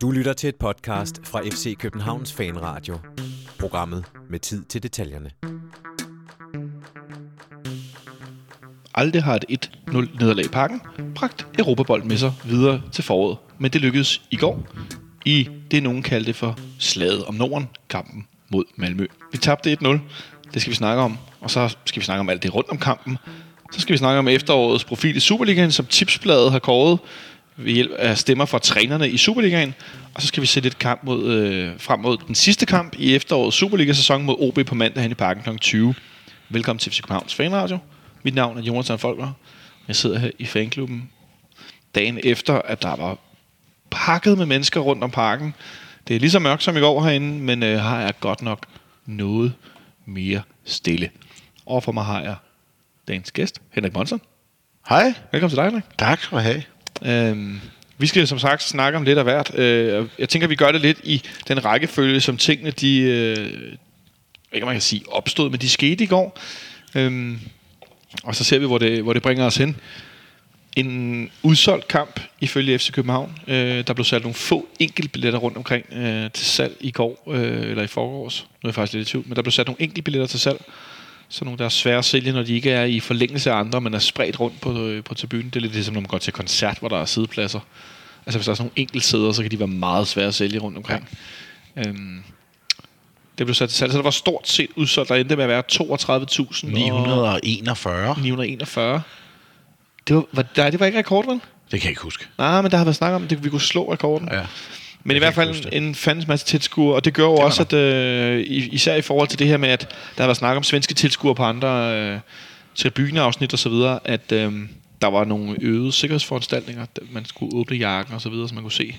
Du lytter til et podcast fra FC Københavns Fanradio. Programmet med tid til detaljerne. Aldrig har et 1-0 nederlag i pakken, bragt Europabold med sig videre til foråret. Men det lykkedes i går i det, nogen kaldte for slaget om Norden, kampen mod Malmø. Vi tabte 1-0, det skal vi snakke om, og så skal vi snakke om alt det rundt om kampen. Så skal vi snakke om efterårets profil i Superligaen, som Tipsbladet har kåret ved hjælp af stemmer fra trænerne i Superligaen. Og så skal vi sætte et kamp mod, øh, frem mod den sidste kamp i efterårets Superliga-sæson mod OB på mandag hen i parken kl. 20. Velkommen til FC Københavns Fanradio. Mit navn er Jonathan Folker. Jeg sidder her i fanklubben dagen efter, at der var pakket med mennesker rundt om parken. Det er lige så mørkt som i går herinde, men øh, har jeg godt nok noget mere stille. Overfor mig har jeg dagens gæst, Henrik Monsen. Hej. Velkommen til dig, Henrik. Tak skal du have. Øhm, vi skal som sagt snakke om lidt af hvert. Øh, jeg tænker, vi gør det lidt i den rækkefølge, som tingene, de, øh, ikke man kan sige opstod, men de skete i går. Øhm, og så ser vi, hvor det, hvor det bringer os hen. En udsolgt kamp ifølge FC København. Øh, der blev sat nogle få enkeltbilletter rundt omkring øh, til salg i går, øh, eller i forgårs. Nu er jeg faktisk lidt i tvivl, men der blev sat nogle enkeltbilletter til salg. Så nogle, der er svære at sælge, når de ikke er i forlængelse af andre, men er spredt rundt på, øh, på tribunen. Det er lidt ligesom, når man går til koncert, hvor der er sidepladser. Altså hvis der er sådan nogle enkelt sæder, så kan de være meget svære at sælge rundt omkring. Ja. Øhm, det blev sat til salg, så der var stort set udsolgt. Der endte med at være 32.000. 941. 941. Det var, var, nej, det var ikke rekord, vel? Det kan jeg ikke huske. Nej, men der har været snak om, at vi kunne slå rekorden. Ja. Men i Jeg hvert kan ikke fald en, en fandens masse tilskuere, og det gør jo var også, at øh, i- især i forhold til det her med, at der har været snak om svenske tilskuere på andre øh, tribuneafsnit og så videre, at øh, der var nogle øgede sikkerhedsforanstaltninger, man skulle åbne jakken og så videre, så man kunne se,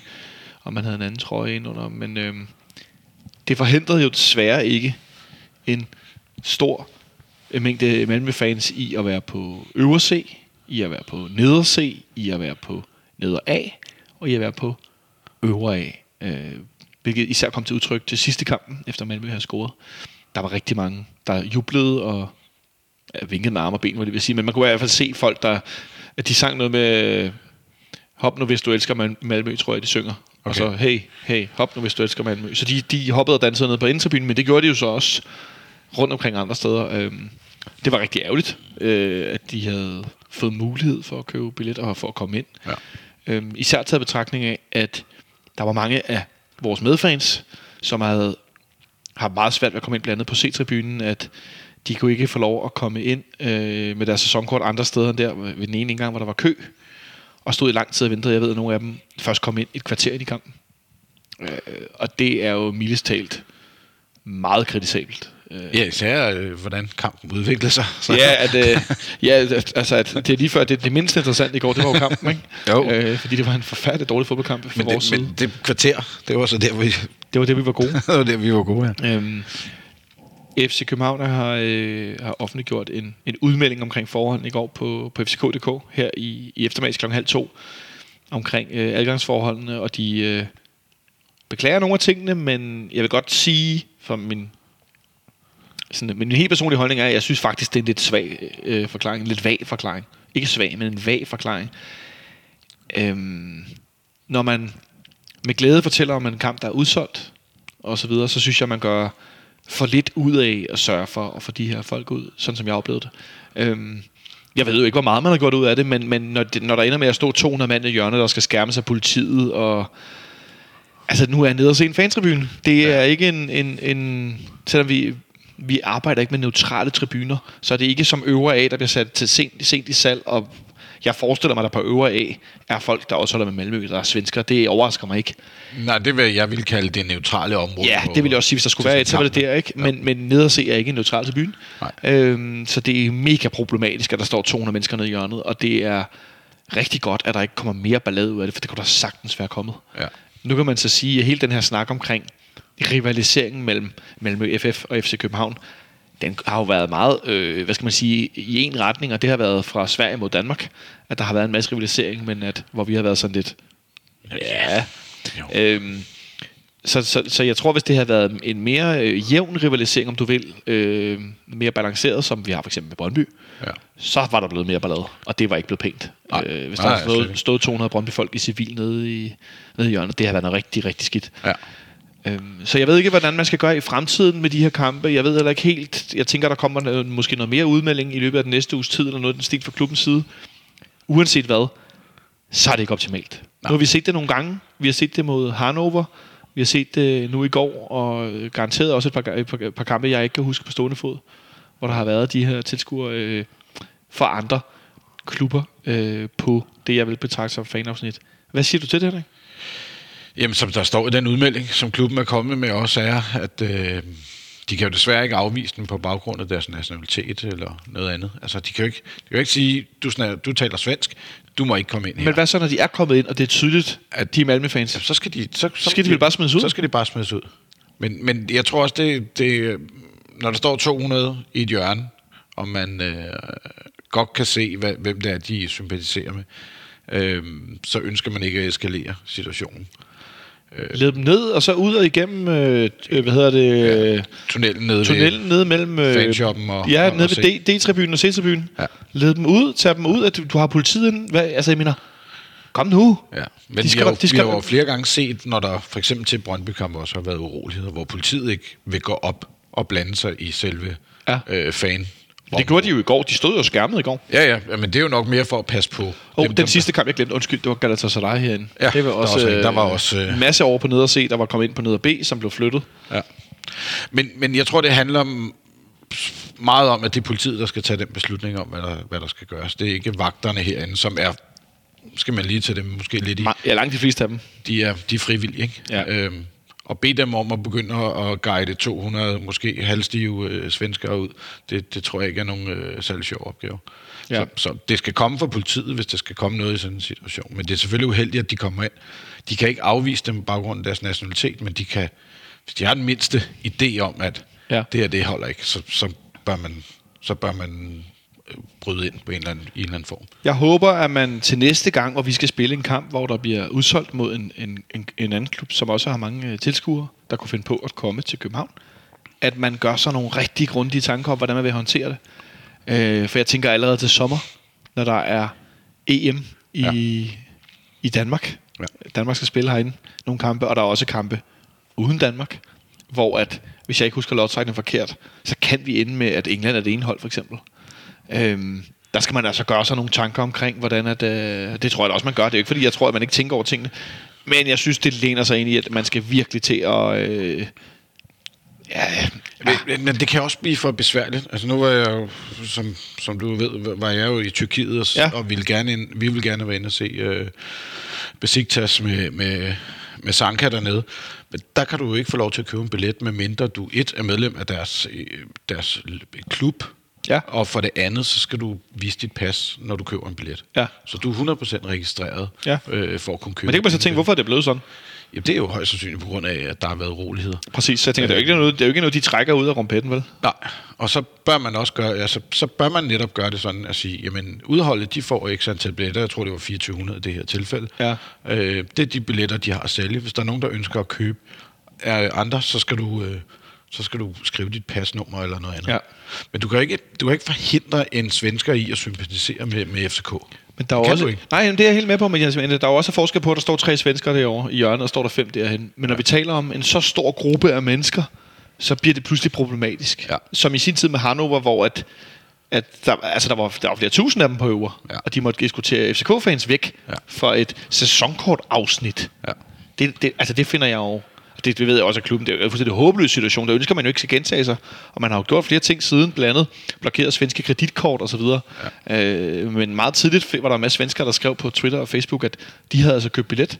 om man havde en anden trøje ind under. Men øh, det forhindrede jo desværre ikke en stor mængde Malmø-fans i at være på øvre C, i at være på neder C, i at være på neder A, og i at være på øvre A. Øh, hvilket især kom til udtryk til sidste kampen, efter Malmø havde scoret. Der var rigtig mange, der jublede og ja, vinkede med arme og ben, hvad det vil sige. Men man kunne i hvert fald se folk, der at de sang noget med hop nu, hvis du elsker Mal- Malmø, tror jeg, de synger. Okay. Og så, hey, hey, hop nu, hvis du elsker Malmø. Så de, de hoppede og dansede ned på indtribunen, men det gjorde de jo så også rundt omkring andre steder. Øhm, det var rigtig ærgerligt, øh, at de havde fået mulighed for at købe billetter og for at komme ind. Ja. Øhm, især taget betragtning af, at der var mange af vores medfans, som havde har meget svært ved at komme ind blandt andet på C-tribunen, at de kunne ikke få lov at komme ind øh, med deres sæsonkort andre steder end der ved den ene gang, hvor der var kø, og stod i lang tid og ventede. Jeg ved, at nogle af dem først kom ind et kvarter ind i kampen. Øh, og det er jo mildest talt meget kritisabelt. Øh, Ja, især øh, hvordan kampen udviklede sig. Så. Ja, at, øh, ja, altså, at det er lige før, det, det mindst interessante i går, det var jo kampen, ikke? Jo. Øh, fordi det var en forfærdelig dårlig fodboldkamp fra men, vores det, side. men det kvarter, det var så der, vi, Det var det, vi var gode. det var der, vi var gode. Ja. Øhm, FC København har, øh, har offentliggjort en, en udmelding omkring forholdene i går på, på fck.dk her i, i eftermiddags kl. halv to omkring øh, adgangsforholdene, og de øh, beklager nogle af tingene, men jeg vil godt sige, for min, sådan, men min helt personlige holdning er, at jeg synes faktisk, det er en lidt svag øh, forklaring, en lidt vag forklaring. Ikke svag, men en vag forklaring. Øhm, når man med glæde fortæller om en kamp, der er udsolgt, og så videre, så synes jeg, man gør for lidt ud af at sørge for at få de her folk ud, sådan som jeg oplevede det. Øhm, jeg ved jo ikke, hvor meget man har gjort ud af det, men, men når, det, når der ender med at stå 200 mand i hjørnet, der skal skærmes af politiet, og altså nu er jeg nede og se en fantribune. Det er ikke en, en, en selvom vi, vi arbejder ikke med neutrale tribuner, så er det ikke som øvre A, der bliver sat til sent, sent i salg, og jeg forestiller mig, at der på øvre A er folk, der også holder med Malmø, der er svensker. Det overrasker mig ikke. Nej, det vil jeg vil kalde det neutrale område. Ja, det vil jeg også sige, hvis der skulle være et, så var det der, ikke? Men, men ned og se er ikke en neutral til byen. Nej. Øhm, så det er mega problematisk, at der står 200 mennesker nede i hjørnet, og det er rigtig godt, at der ikke kommer mere ballade ud af det, for det kunne der sagtens være kommet. Ja. Nu kan man så sige, at hele den her snak omkring rivaliseringen mellem Malmø FF og FC København, den har jo været meget, øh, hvad skal man sige, i en retning, og det har været fra Sverige mod Danmark, at der har været en masse rivalisering, men at, hvor vi har været sådan lidt, ja. Øhm, så, så, så jeg tror, hvis det havde været en mere øh, jævn rivalisering, om du vil, øh, mere balanceret, som vi har for eksempel med Brøndby, Ja. så var der blevet mere ballade, og det var ikke blevet pænt. Nej. Øh, hvis Nej, der havde slet stået, ikke. stået 200 Brøndby-folk i civil nede i, nede i hjørnet, det har været noget rigtig, rigtig skidt. Ja. Øhm, så jeg ved ikke, hvordan man skal gøre i fremtiden med de her kampe. Jeg ved heller ikke helt. Jeg tænker, der kommer noget, måske noget mere udmelding i løbet af den næste uges tid, eller noget den stil fra klubbens side. Uanset hvad, så er det ikke optimalt. Nu har vi set det nogle gange. Vi har set det mod Hannover. Vi har set det nu i går, og garanteret også et par, et par, et par kampe, jeg ikke kan huske på stående fod, hvor der har været de her tilskuere øh, fra andre klubber øh, på det, jeg vil betragte som fanafsnit. Hvad siger du til det, Henrik? Jamen, som der står i den udmelding, som klubben er kommet med også, er, at øh, de kan jo desværre ikke afvise den på baggrund af deres nationalitet eller noget andet. Altså, de kan jo ikke, de kan jo ikke sige, du, snak, du taler svensk, du må ikke komme ind her. Men hvad så, når de er kommet ind, og det er tydeligt, at de er Malmø-fans? så skal de, så, så Skal de vel bare smides ud? Så skal de bare smides ud. Men, men jeg tror også, det, det, når der står 200 i et hjørne, og man øh, godt kan se, hvad, hvem det er, de sympatiserer med, øh, så ønsker man ikke at eskalere situationen. Led dem ned, og så ud og igennem, øh, øh, hvad hedder det, ja. Tunnelen nede tunnelen nede mellem... Øh, fanshoppen og- Ja, og- nede og ved D-tribunen og C-tribunen. Ja. Led dem ud, tag dem ud, at du, du har politiet inde. Hvad, altså, jeg mener, kom nu. Ja, men De skal- vi, har, jo- de skal- vi har jo flere gange set, når der for eksempel til brøndby også har været uroligheder, hvor politiet ikke vil gå op og blande sig i selve ja. øh, fan. Det gjorde de jo i går. De stod jo skærmet i går. Ja, ja, men det er jo nok mere for at passe på. Og dem, den der- sidste kamp, jeg glemte, undskyld, det var Galatasaray herinde. Ja, det var der var også, også øh, Der var også, øh, masse over på neder C, der var kommet ind på neder B, som blev flyttet. Ja. Men, men jeg tror, det handler om, meget om, at det er politiet, der skal tage den beslutning om, hvad der, hvad der skal gøres. Det er ikke vagterne herinde, som er, skal man lige tage dem måske lidt i, Ja, langt de fleste af dem. de er, de er frivillige, ikke? Ja. Øhm, og bede dem om at begynde at, at guide 200, måske halvstive øh, svenskere ud, det, det tror jeg ikke er nogen øh, særlig sjov opgave. Ja. Så, så det skal komme fra politiet, hvis der skal komme noget i sådan en situation. Men det er selvfølgelig uheldigt, at de kommer ind. De kan ikke afvise dem på baggrund af deres nationalitet, men de kan, hvis de har den mindste idé om, at Ja. det her, det holder ikke, så, så bør man, så bør man bryde ind på en eller anden, i en eller anden form. Jeg håber, at man til næste gang, hvor vi skal spille en kamp, hvor der bliver udsolgt mod en, en, en, en anden klub, som også har mange øh, tilskuere, der kunne finde på at komme til København, at man gør sig nogle rigtig grundige tanker om, hvordan man vil håndtere det. Øh, for jeg tænker allerede til sommer, når der er EM i, ja. i Danmark. Ja. Danmark skal spille herinde nogle kampe, og der er også kampe uden Danmark, hvor at, hvis jeg ikke husker lodtrækningen forkert, så kan vi ende med, at England er det ene hold, for eksempel. Øhm, der skal man altså gøre sig nogle tanker omkring, hvordan at, øh, det tror jeg da også, man gør. Det er jo ikke, fordi jeg tror, at man ikke tænker over tingene. Men jeg synes, det læner sig ind i, at man skal virkelig til at... Øh, ja, Men, men, men det kan også blive for besværligt. Altså nu var jeg jo, som, som du ved, var jeg jo i Tyrkiet, og, Ja. og ville gerne ind, vi ville gerne være inde og se øh, Besiktas med, med, med Sanka dernede. Men der kan du jo ikke få lov til at købe en billet, medmindre du et er medlem af deres, øh, deres klub, Ja. og for det andet, så skal du vise dit pas, når du køber en billet. Ja. Så du er 100% registreret Ja. øh, for at kunne købe men det kan man så tænke, hvorfor er det blevet sådan? Jamen, det er jo højst sandsynligt på grund af, at der har været roligheder. Præcis, så jeg tænker, det er jo ikke noget, det er jo ikke noget de trækker ud af rumpetten, vel? Nej, og så bør man også gøre, altså, så bør man netop gøre det sådan at sige, jamen udholdet, de får ikke antal billetter, jeg tror det var 2400 i det her tilfælde. Ja. Øh, det er de billetter, de har at sælge. Hvis der er nogen, der ønsker at købe af andre, så skal du, øh, så skal du skrive dit pasnummer eller noget andet. Ja. Men du kan, ikke, du kan ikke forhindre en svensker i at sympatisere med, med FCK. Men der er Kan også, du ikke? Nej, men det er jeg helt med på, men jeg, men der er jo også forskel på, at der står tre svensker derovre i hjørnet, og står der fem derhen. Men når vi taler om en så stor gruppe af mennesker, så bliver det pludselig problematisk. Ja. Som i sin tid med Hannover, hvor at, at der, altså der, var, der var flere tusind af dem på øver, Ja. og de måtte diskutere FCK-fans væk Ja. for et sæsonkort-afsnit. Ja. Det, det, altså det finder jeg jo... Det, det ved jeg også, at klubben det er en fuldstændig håbløs situation. Der ønsker man jo ikke skal gentage sig. Og man har jo gjort flere ting siden, blandt andet blokeret svenske kreditkort osv. Ja. Øh, men meget tidligt var der en masse svensker, der skrev på Twitter og Facebook, at de havde altså købt billet.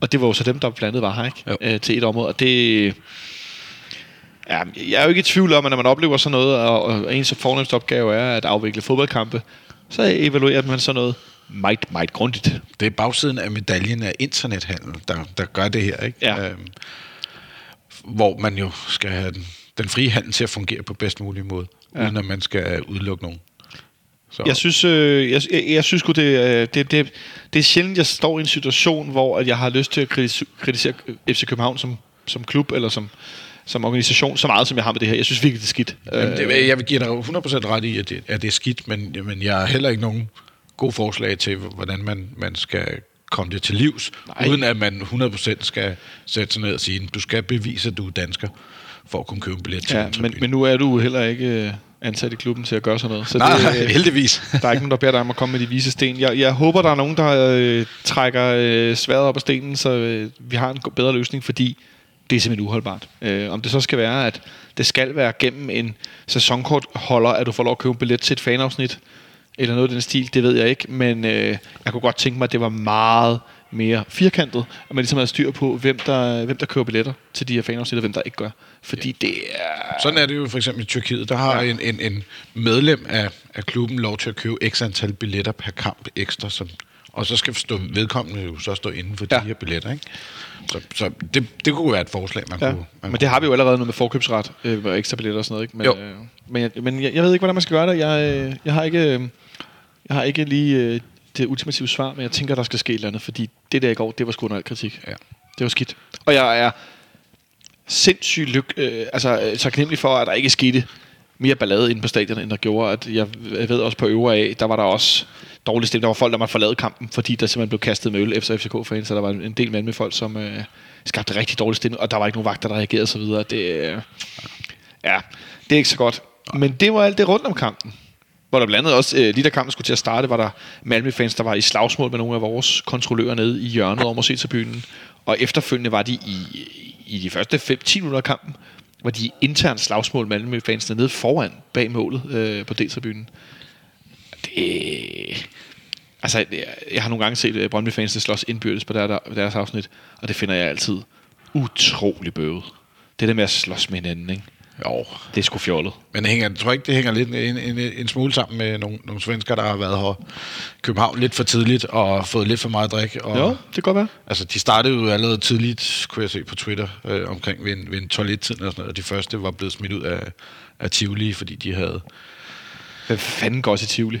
Og det var jo så dem, der blandt andet var her ikke? Jo. Øh, til et område. Og det... Ja, jeg er jo ikke i tvivl om, at når man oplever sådan noget, og, og ens fornemmeste opgave er at afvikle fodboldkampe, så evaluerer man sådan noget meget, meget grundigt. Det er bagsiden af medaljen af internethandel, der, der gør det her. Ikke? Ja. Øhm, hvor man jo skal have den, den frie handel til at fungere på bedst mulig måde, Ja. uden at man skal udelukke nogen. Så, Jeg synes, øh, jeg, jeg, jeg synes det, øh, det, det, det er sjældent, jeg står i en situation, hvor at jeg har lyst til at kritisere, kritisere FC København som, som klub eller som, som organisation, så meget som jeg har med det her. Jeg synes virkelig, det er skidt. Jamen, det, jeg vil give dig 100% ret i, at det, at det er skidt, men, men jeg har heller ikke nogen gode forslag til, hvordan man, man skal komme det til livs, Nej. uden at man 100% skal sætte sig ned og sige, du skal bevise, at du er dansker, for at kunne købe en billet til ja, en men, men nu er du heller ikke øh, ansat i klubben til at gøre sådan noget. Så Nej, det, øh, heldigvis. Der er ikke nogen, der beder dig om at komme med de vise sten. Jeg, jeg håber, der er nogen, der øh, trækker øh, sværet op af stenen, så øh, vi har en bedre løsning, fordi det er simpelthen uholdbart. Øh, om det så skal være, at det skal være gennem en sæsonkortholder, at du får lov at købe en billet til et fanafsnit, eller noget af den stil, det ved jeg ikke, men øh, jeg kunne godt tænke mig, at det var meget mere firkantet, at man ligesom havde styr på, hvem der, hvem der køber billetter til de her fanafsnit, og hvem der ikke gør. Fordi det er... Sådan er det jo for eksempel i Tyrkiet. Der har ja. en, en, en medlem af, af klubben lov til at købe x antal billetter per kamp ekstra, som, og så skal stå, vedkommende jo så stå inden for ja. Ja. de her billetter. Ikke? Så, så det, det kunne være et forslag, man Ja, kunne... Man men det har vi jo allerede noget med forkøbsret øh, og ekstra billetter og sådan noget. Ikke? Men, Jo. øh, men, jeg, men jeg, jeg ved ikke, hvordan man skal gøre det. Jeg, øh, jeg, har, ikke, øh, jeg har ikke lige øh, det ultimative svar, men jeg tænker, der skal ske et eller andet, fordi det der i går, det var sgu al kritik. Ja. Det var skidt. Og jeg er sindssygt lyk, øh, altså, øh, taknemmelig for, at der ikke skete mere ballade inde på stadion, end der gjorde. At jeg, jeg ved også på øvre af, der var der også dårlig stemning. Der var folk, der måtte forlade kampen, fordi der simpelthen blev kastet med øl efter FCK-fans, så der var en del mænd med folk, som øh, skabte rigtig dårlig stemning, og der var ikke nogen vagter, der reagerede osv. Det, øh, ja, det er ikke så godt. Men det var alt det rundt om kampen. Hvor der blandt andet også, øh, lige da kampen skulle til at starte, var der Malmø-fans, der var i slagsmål med nogle af vores kontrollører nede i hjørnet om at se til byen. Og efterfølgende var de i, i de første 5-10 minutter af kampen, var de i internt slagsmål Malmø-fansene nede foran bag målet øh, på D-tribunen. Det... Altså, jeg, har nogle gange set øh, Brøndby-fansene slås indbyrdes på deres, deres afsnit, og det finder jeg altid utrolig bøvet. Det der med at slås med hinanden, ikke? Jo, Det er sgu fjollet. men det hænger, jeg tror ikke, det hænger lidt en, en, en smule sammen med nogle, nogle svensker, der har været her i København lidt for tidligt og fået lidt for meget drik. Og, Jo, det kan godt være. Altså, de startede jo allerede tidligt, kunne jeg se på Twitter, øh, omkring ved en, ved en toilettid og sådan noget, og de første var blevet smidt ud af, af Tivoli, fordi de havde... Hvad fanden går også i Tivoli?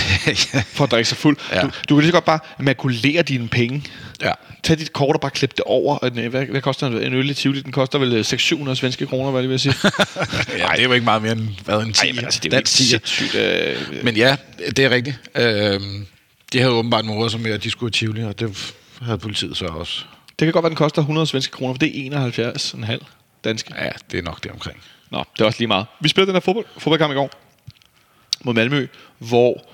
For at drikke sig fuld. Ja. Du, du kan lige så godt bare makulere dine penge. Ja. Tag dit kort og bare klip det over. Den- Hvad, hvad koster en, øl i Tivoli? Den koster vel øh, 600 svenske kroner, hvad jeg vil sige. ja, det er jo ikke meget mere end, hvad, en 10, Nej, men altså, det er jo sindssygt. Øh, Men ja, det er rigtigt. Øh, de havde åbenbart modet sig med, at de skulle i Tivoli, og det havde politiet så også. det kan godt være, den koster 100 svenske kroner, for det er 71,5 danske. Ja, det er nok det omkring. Nå, det er også lige meget. Vi spillede den her fodbold, fodboldkamp i går mod Malmø, hvor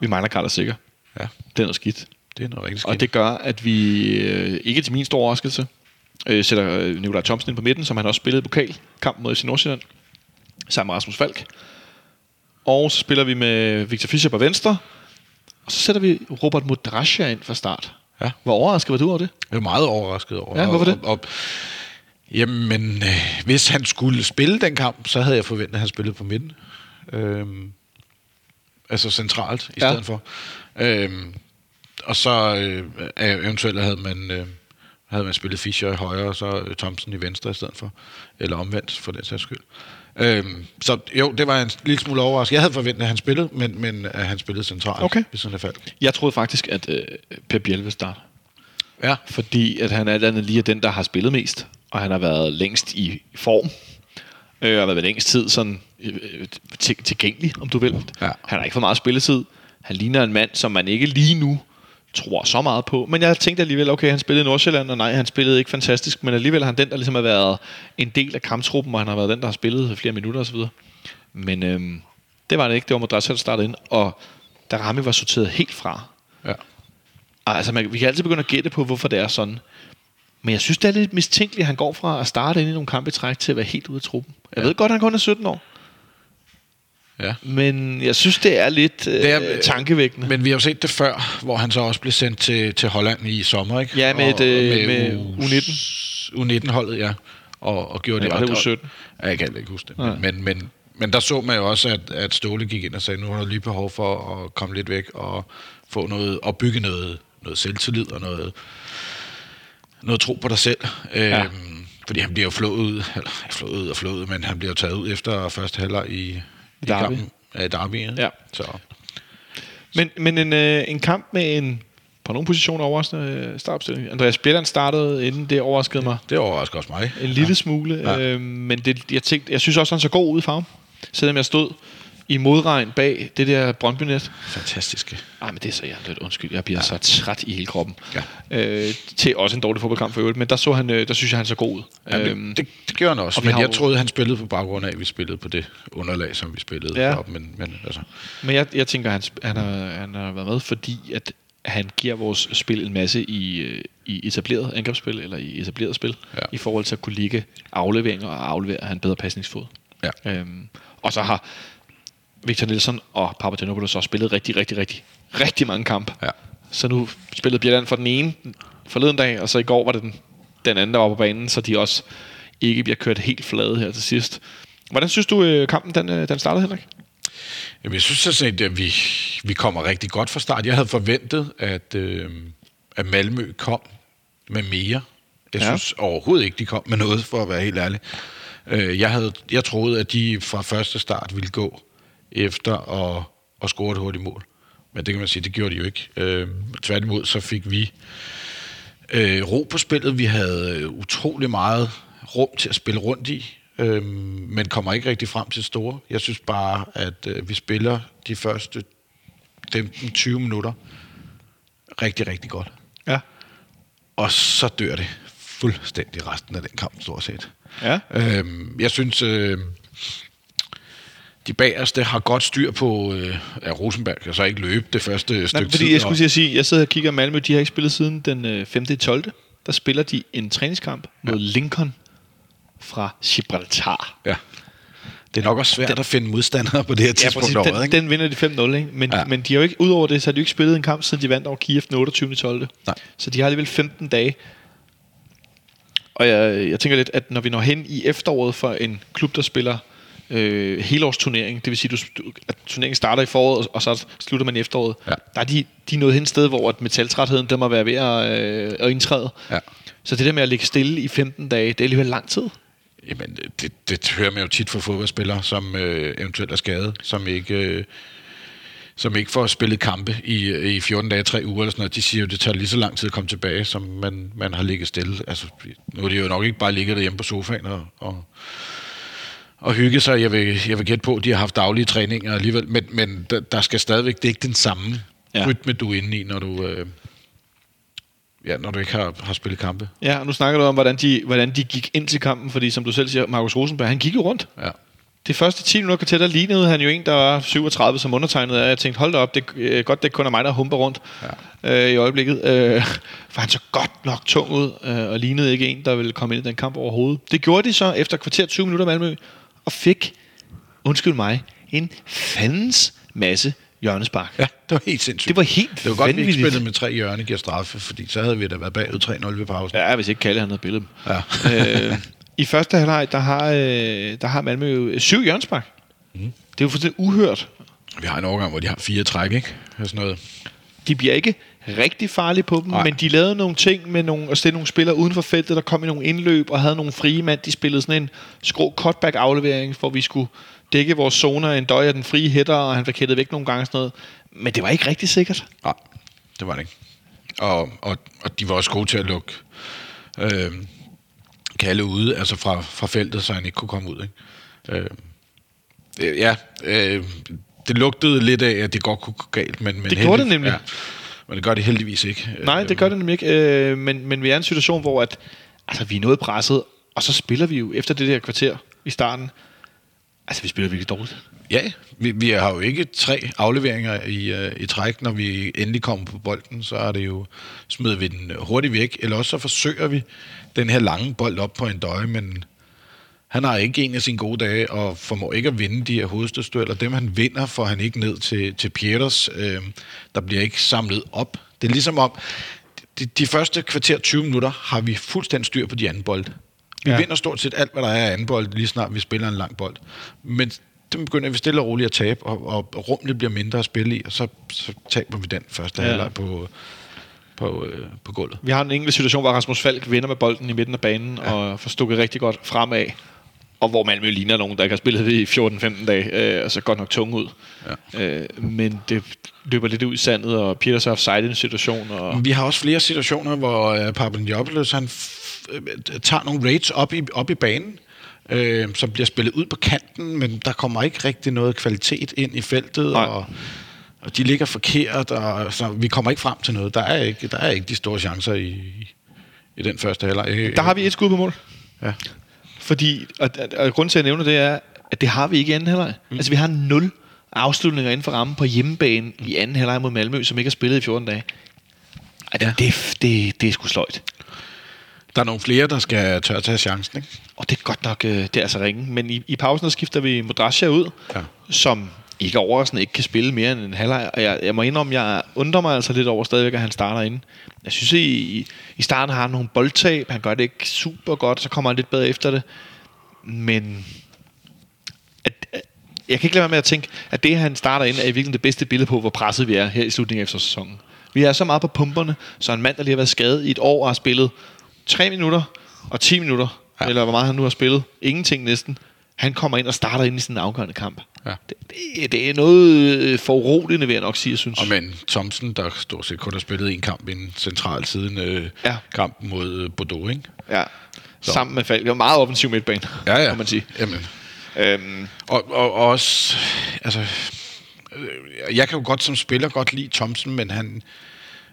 vi mangler Carter Sikker. Ja, Det er noget skidt. det er noget rigtig skidt. Og det gør, at vi øh, ikke til min store overraskelse øh, sætter øh, Nikolaj Thomsen ind på midten, som han også spillede i pokalkampen mod FC Nordsjælland, sammen med Rasmus Falk. Og så spiller vi med Victor Fischer på venstre, og så sætter vi Robert Modrasja ind fra start. Ja. Hvor overrasket var du over det? Jeg er meget overrasket over. Ja, hvorfor det? Og, og, jamen, øh, hvis han skulle spille den kamp, så havde jeg forventet, at han spillede på midten. Øhm, altså centralt i Ja. stedet for. Øhm, og så øh, eventuelt havde man, øh, havde man spillet Fischer i højre, og så øh, Thompson i venstre i stedet for. Eller omvendt, for den sags skyld. Øhm, så jo, det var en lille smule overrasket. Jeg havde forventet, at han spillede, men, men at han spillede centralt Okay. sådan et fald. Jeg troede faktisk, at øh, Per Biel ville starte. Ja. fordi at han er alt andet lige er den, der har spillet mest, og han har været længst i form, øh, og været længst tid sådan øh, til, tilgængelig, om du vil. Ja. Han har ikke for meget spilletid. Han ligner en mand, som man ikke lige nu tror så meget på. Men jeg tænkte alligevel, okay, han spillede i Nordsjælland, og nej, han spillede ikke fantastisk, men alligevel er han den, der ligesom har været en del af kamptruppen, og han har været den, der har spillet flere minutter osv. Men øhm, det var det ikke. Det var Madrasja, der startede ind, og Darami var sorteret helt fra. ja. Altså, man, vi kan altid begynde at gætte på, hvorfor det er sådan. Men jeg synes, det er lidt mistænkeligt, at han går fra at starte ind i nogle kampe i træk til at være helt ude af truppen. Jeg Ja. ved godt, at han kun er 17 år. ja. Men jeg synes, det er lidt øh, Det er, er, tankevækkende. Men vi har jo set det før, hvor han så også blev sendt til, til Holland i sommer, ikke? Ja, med et, øh, med U19. U19-holdet, ja. Og, og gjorde Ja, det. var det og- U17? Ja, jeg kan ikke huske det. Men, men, men, men der så man jo også, at, at Ståle gik ind og sagde, nu har du lige behov for at komme lidt væk og få noget, og bygge noget, noget selvtillid og noget, noget tro på dig selv. Ja. Øhm, fordi han bliver jo flået ud, eller flået ud og flået, men han bliver jo taget ud efter første halvleg i, i Derby. kampen. Ja, Derby, ja. Ja. Så, Men, men en, øh, en kamp med en på nogle positioner overraskende øh, startopstilling. Andreas Bjelland startede, inden det overraskede mig Det overrasker også mig. en lille ja. smule. Ja. Øh, men det, jeg, tænkte, jeg synes også, han så god ud i farven. Selvom jeg stod i modregn bag det der Brøndby-net. Fantastiske. Ej, men det er så jeg lidt undskyld. Jeg bliver ja. så træt i hele kroppen. Ja. Øh, til også en dårlig fodboldkamp for øvrigt. Men der, så han, øh, der synes jeg, han så god ud. Jamen, Øhm, det, det, gjorde han også, og men jeg jo- troede, han spillede på baggrund af, at vi spillede på det underlag, som vi spillede Ja. deroppe, men, men altså, Men jeg, jeg tænker, han, han, har, han har været med, fordi at han giver vores spil en masse i, øh, i etableret angrebsspil, eller i etableret spil, Ja. i forhold til at kunne ligge afleveringer og aflevere han bedre pasningsfod. ja. Øhm, og så har Victor Nielsen og Papagenopoulos også spillet rigtig, rigtig, rigtig, rigtig mange kampe. Ja. Så nu spillede Bjelland for den ene forleden dag, og så i går var det den, den anden, der var på banen, så de også ikke bliver kørt helt flade her til sidst. Hvordan synes du, øh, kampen den, øh, den startede, Henrik? Jamen, jeg synes sådan set, at vi, vi kommer rigtig godt fra start. Jeg havde forventet, at, øh, at Malmø kom med mere. Jeg Ja. ja. synes overhovedet ikke, de kom med noget, for at være helt ærlig. Øh, jeg, havde, jeg troede, at de fra første start ville gå efter at, at score et hurtigt mål. Men det kan man sige, det gjorde de jo ikke. Øh, tværtimod så fik vi øh, ro på spillet. Vi havde øh, utrolig meget rum til at spille rundt i, øh, men kommer ikke rigtig frem til store. Jeg synes bare, at øh, vi spiller de første 15-20 minutter rigtig, rigtig godt. Ja. Og så dør det fuldstændig resten af den kamp, stort set. Ja. Øhm, jeg synes, øh, de bagerste har godt styr på, øh, at Rosenberg kan så ikke løbe det første Nej, stykke fordi tid. jeg skulle og- sige, jeg sidder og kigger Malmø, de har ikke spillet siden den øh, 5. 12. Der spiller de en træningskamp mod Lincoln fra Gibraltar. Ja. Det er nok også svært at finde modstandere på det her Ja, tidspunkt præcis. ja, Den, over, ikke? den vinder de 5-0, ikke? Men, ja. Ja. men de har jo ikke, udover det, så har de jo ikke spillet en kamp, siden de vandt over Kiev den 28. 12. Nej. Så de har alligevel 15 dage. Og jeg, jeg tænker lidt, at når vi når hen i efteråret for en klub, der spiller øh, helårsturnering, det vil sige, du, du- at turneringen starter i foråret, og så slutter man i efteråret, Ja. der er de, de er nået hen et sted, hvor at metaltrætheden, der må være ved at, øh, at indtræde. Ja. Så det der med at ligge stille i 15 dage, det er alligevel lang tid. Jamen, det, det hører man jo tit fra fodboldspillere, som øh, eventuelt er skadet, som ikke, øh, som ikke får spillet kampe i, øh, i 14 dage, 3 uger eller sådan noget. De siger jo, det tager lige så lang tid at komme tilbage, som man, man har ligget stille. Altså, nu er det jo nok ikke bare ligget derhjemme på sofaen og, og, og hygge sig. Jeg vil, jeg vil gætte på, at de har haft daglige træninger alligevel, men, men der, der skal stadigvæk, det er ikke den samme Ja. rytme, du er inde i, når du, øh, ja, når du ikke har, har spillet kampe. Ja, og nu snakker du om, hvordan de, hvordan de gik ind til kampen, fordi som du selv siger, Markus Rosenberg, han gik jo rundt. Ja. Det første 10 minutter til, der lignede han jo en, der var 37 som undertegnet af. Jeg tænkte, hold da op, det er øh, godt, det kun er mig, der humper rundt ja. øh, i øjeblikket. Øh, for han så godt nok tung ud, øh, og lignede ikke en, der ville komme ind i den kamp overhovedet. Det gjorde de så efter kvarter 20 minutter Malmø, og fik, undskyld mig, en fandens masse hjørnespark. ja, det var helt sindssygt. Det var helt Det var godt, at vi ikke vanvittigt. spillede med tre hjørne giver straffe, fordi så havde vi da været bagud 3-0 ved pausen. Ja, hvis ikke Kalle han havde billedet. Ja. øh, I første halvleg, der har, øh, der har Malmø jo syv hjørnespark. Mm. Det er jo fuldstændig uhørt. Vi har en overgang, hvor de har fire træk, ikke? Sådan noget. De bliver ikke rigtig farlige på dem, Nej. Men de lavede nogle ting med nogle, at stille nogle spillere uden for feltet, der kom i nogle indløb og havde nogle frie mand. De spillede sådan en skrå cutback aflevering, hvor vi skulle dække vores zoner, en døj af den frie hætter, og han hættet væk nogle gange sådan noget. Men det var ikke rigtig sikkert. Nej, det var det ikke. Og, og, og de var også gode til at lukke øh, Kalle ude, altså fra, fra feltet, så han ikke kunne komme ud. Ikke? Øh, øh, ja, øh, det lugtede lidt af, at det godt kunne gå galt. Men, men Det gjorde det nemlig. Ja, men det gør det heldigvis ikke. Nej, det gør det nemlig ikke. Øh, men, men vi er i en situation, hvor at, altså, vi er noget presset, og så spiller vi jo efter det der kvarter i starten. Altså, vi spiller virkelig dårligt. Ja, vi, vi har jo ikke tre afleveringer i, uh, i træk, når vi endelig kommer på bolden, så er det jo, smider vi den hurtigt væk, eller også så forsøger vi den her lange bold op på en døje, men han har ikke en af sine gode dage, og formår ikke at vinde de her hovedstødsdueller. Dem han vinder, får han ikke ned til, til Pieters. Øh, der bliver ikke samlet op. Det er ligesom om, de, de første kvarter 20 minutter har vi fuldstændig styr på de anden bold. Vi Ja. vinder stort set alt, hvad der er af anden bold, lige snart vi spiller en lang bold. Men dem begynder vi stille og roligt at tabe, og, og rummet bliver mindre at spille i, og så, så taber vi den første ja. halvleg på, på, øh, på gulvet. Vi har en enkelt situation, hvor Rasmus Falk vinder med bolden i midten af banen, ja. og får stukket rigtig godt fremad. Og hvor Malmø ligner nogen, der ikke har spillet i 14-15 dage, øh, og så godt nok tung ud. Ja. Øh, men det løber lidt ud i sandet, og Peters er offside i en situation. Og Vi har også flere situationer, hvor uh, Papadopoulos, han f- øh, tager nogle raids op i, op i banen, øh, som bliver spillet ud på kanten, men der kommer ikke rigtig noget kvalitet ind i feltet, Nej. og, og de ligger forkert, og så vi kommer ikke frem til noget. Der er ikke, der er ikke de store chancer i, i den første halvleg. der har vi et skud på mål. Ja. Fordi, og, og, og grunden til, at jeg nævner det, er, at det har vi ikke i anden halvleg. Mm. Altså, vi har nul afslutninger inden for rammen på hjemmebane i anden halvleg mod Malmø, som ikke har spillet i 14 dage. Ej, det, det, det, det er sgu sløjt. Der er nogle flere, der skal tør tage chancen, ikke? Og det er godt nok, øh, det er altså ringe. Men i, i pausen, der skifter vi Modrasja ud, Ja. som ikke overraskende ikke kan spille mere end en halvleg. Og jeg, jeg må indrømme, jeg undrer mig altså lidt over stadigvæk, at han starter ind. Jeg synes, i, i starten har han nogle boldtab. Han gør det ikke super godt, så kommer han lidt bedre efter det. Men at, at, jeg kan ikke lade være med at tænke, at det, han starter ind, er i virkeligheden det bedste billede på, hvor presset vi er her i slutningen af eftersæsonen. Vi er så meget på pumperne, så en mand, der lige har været skadet i et år og har spillet 3 minutter og 10 minutter, ja. eller hvor meget han nu har spillet, ingenting næsten, han kommer ind og starter ind i sådan en afgørende kamp. Ja. Det, det, det er noget øh, foruroligende, vil jeg nok sige, jeg synes. Og men Thomsen, der stort set kun har spillet en kamp i en central siden øh, Ja. kampen mod øh, Bordeaux, ikke? Ja. Sammen med Falk. Det var meget offensiv midtbane, Ja, ja. kan man sige. Jamen. Øhm, Og, og, og også, altså, øh, jeg kan jo godt som spiller godt lide Thomsen, men han,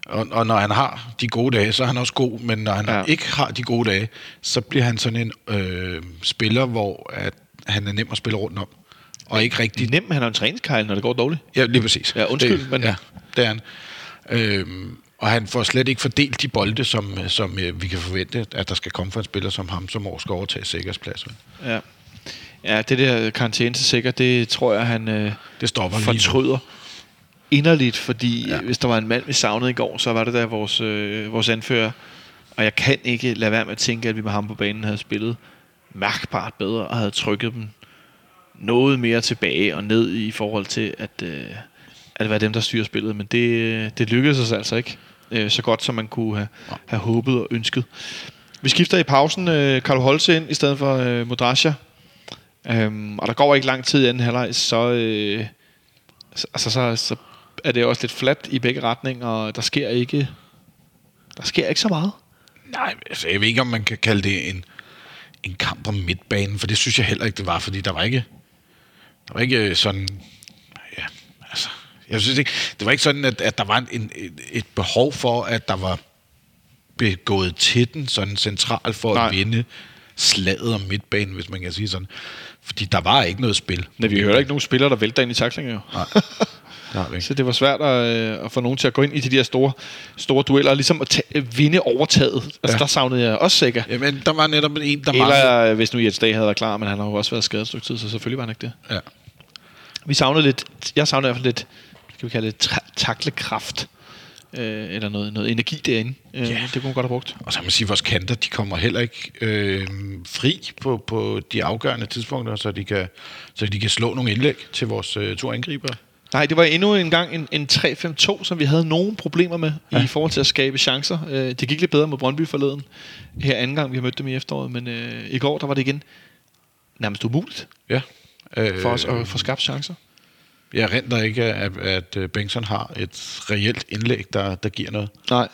og, og når han har de gode dage, så er han også god, men når han ja. ikke har de gode dage, så bliver han sådan en øh, spiller, hvor at han er nem at spille rundt om, og ikke rigtig... nem, han har en træningskejl, når det går dårligt. Ja, lige præcis. Ja, undskyld, det, men- Ja, det er han. Øhm, og han får slet ikke fordelt de bolde, som, som øh, vi kan forvente, at der skal komme fra en spiller som ham, som år skal overtage sikkerhedspladsen. Ja. Ja, det der karantæne til sikkert, det tror jeg, han øh, Det stopper lige fortryder inderligt, fordi. Ja. hvis der var en mand, vi savnede i går, så var det der vores, øh, vores anfører. Og jeg kan ikke lade være med at tænke, at vi med ham på banen havde spillet mærkbart bedre og havde trykket dem noget mere tilbage og ned i forhold til at, øh, at være dem, der styrer spillet. Men det, øh, det lykkedes os altså ikke øh, så godt, som man kunne have, have håbet og ønsket. Vi skifter i pausen øh, Karl Holse ind i stedet for øh, Modrasja. Øhm, og der går ikke lang tid i anden halvleg, så, øh, så, altså, så, så er det også lidt fladt i begge retninger, og der sker ikke, der sker ikke så meget. Nej, altså, jeg ved ikke, om man kan kalde det en, en kamp om midtbanen, for det synes jeg heller ikke, det var, fordi der var ikke, der var ikke sådan, ja, altså, jeg synes ikke, det var ikke sådan, at, at der var en, et, et behov for, at der var begået til den sådan centralt for Nej. at vinde slaget om midtbanen, hvis man kan sige sådan. Fordi der var ikke noget spil. Men vi hører ikke nogen spillere, der vælter ind i taklinger jo. Nej, ikke. Så det var svært at, øh, at få nogen til at gå ind i de der store, store dueller, og ligesom at tage, vinde overtaget. Altså, ja. Der savnede jeg også sikker. Jamen, der var netop en, der manglede. Eller øh, hvis nu Jens Dag havde været klar, men han har jo også været skadet et stykke tid, så selvfølgelig var han ikke det. Ja. Vi savnede lidt, jeg savnede i hvert fald lidt, skal vi kalde det, tra- taklekraft. Øh, eller noget, noget energi derinde. Øh, Ja. Det kunne man godt have brugt. Og så kan man sige, at vores kanter, de kommer heller ikke øh, fri på, på de afgørende tidspunkter, så de kan, så de kan slå nogle indlæg til vores øh, to angriber. Nej, det var endnu en gang en, en 3-5-2, som vi havde nogle problemer med ja. i forhold til at skabe chancer. Øh, det gik lidt bedre mod Brøndby forleden. Her anden gang, vi har mødt dem i efteråret. Men øh, i går, der var det igen nærmest umuligt Ja. Øh, for os at få skabt chancer. Jeg renter ikke, at, at øh, Bengtsson har et reelt indlæg, der, der giver noget. Nej.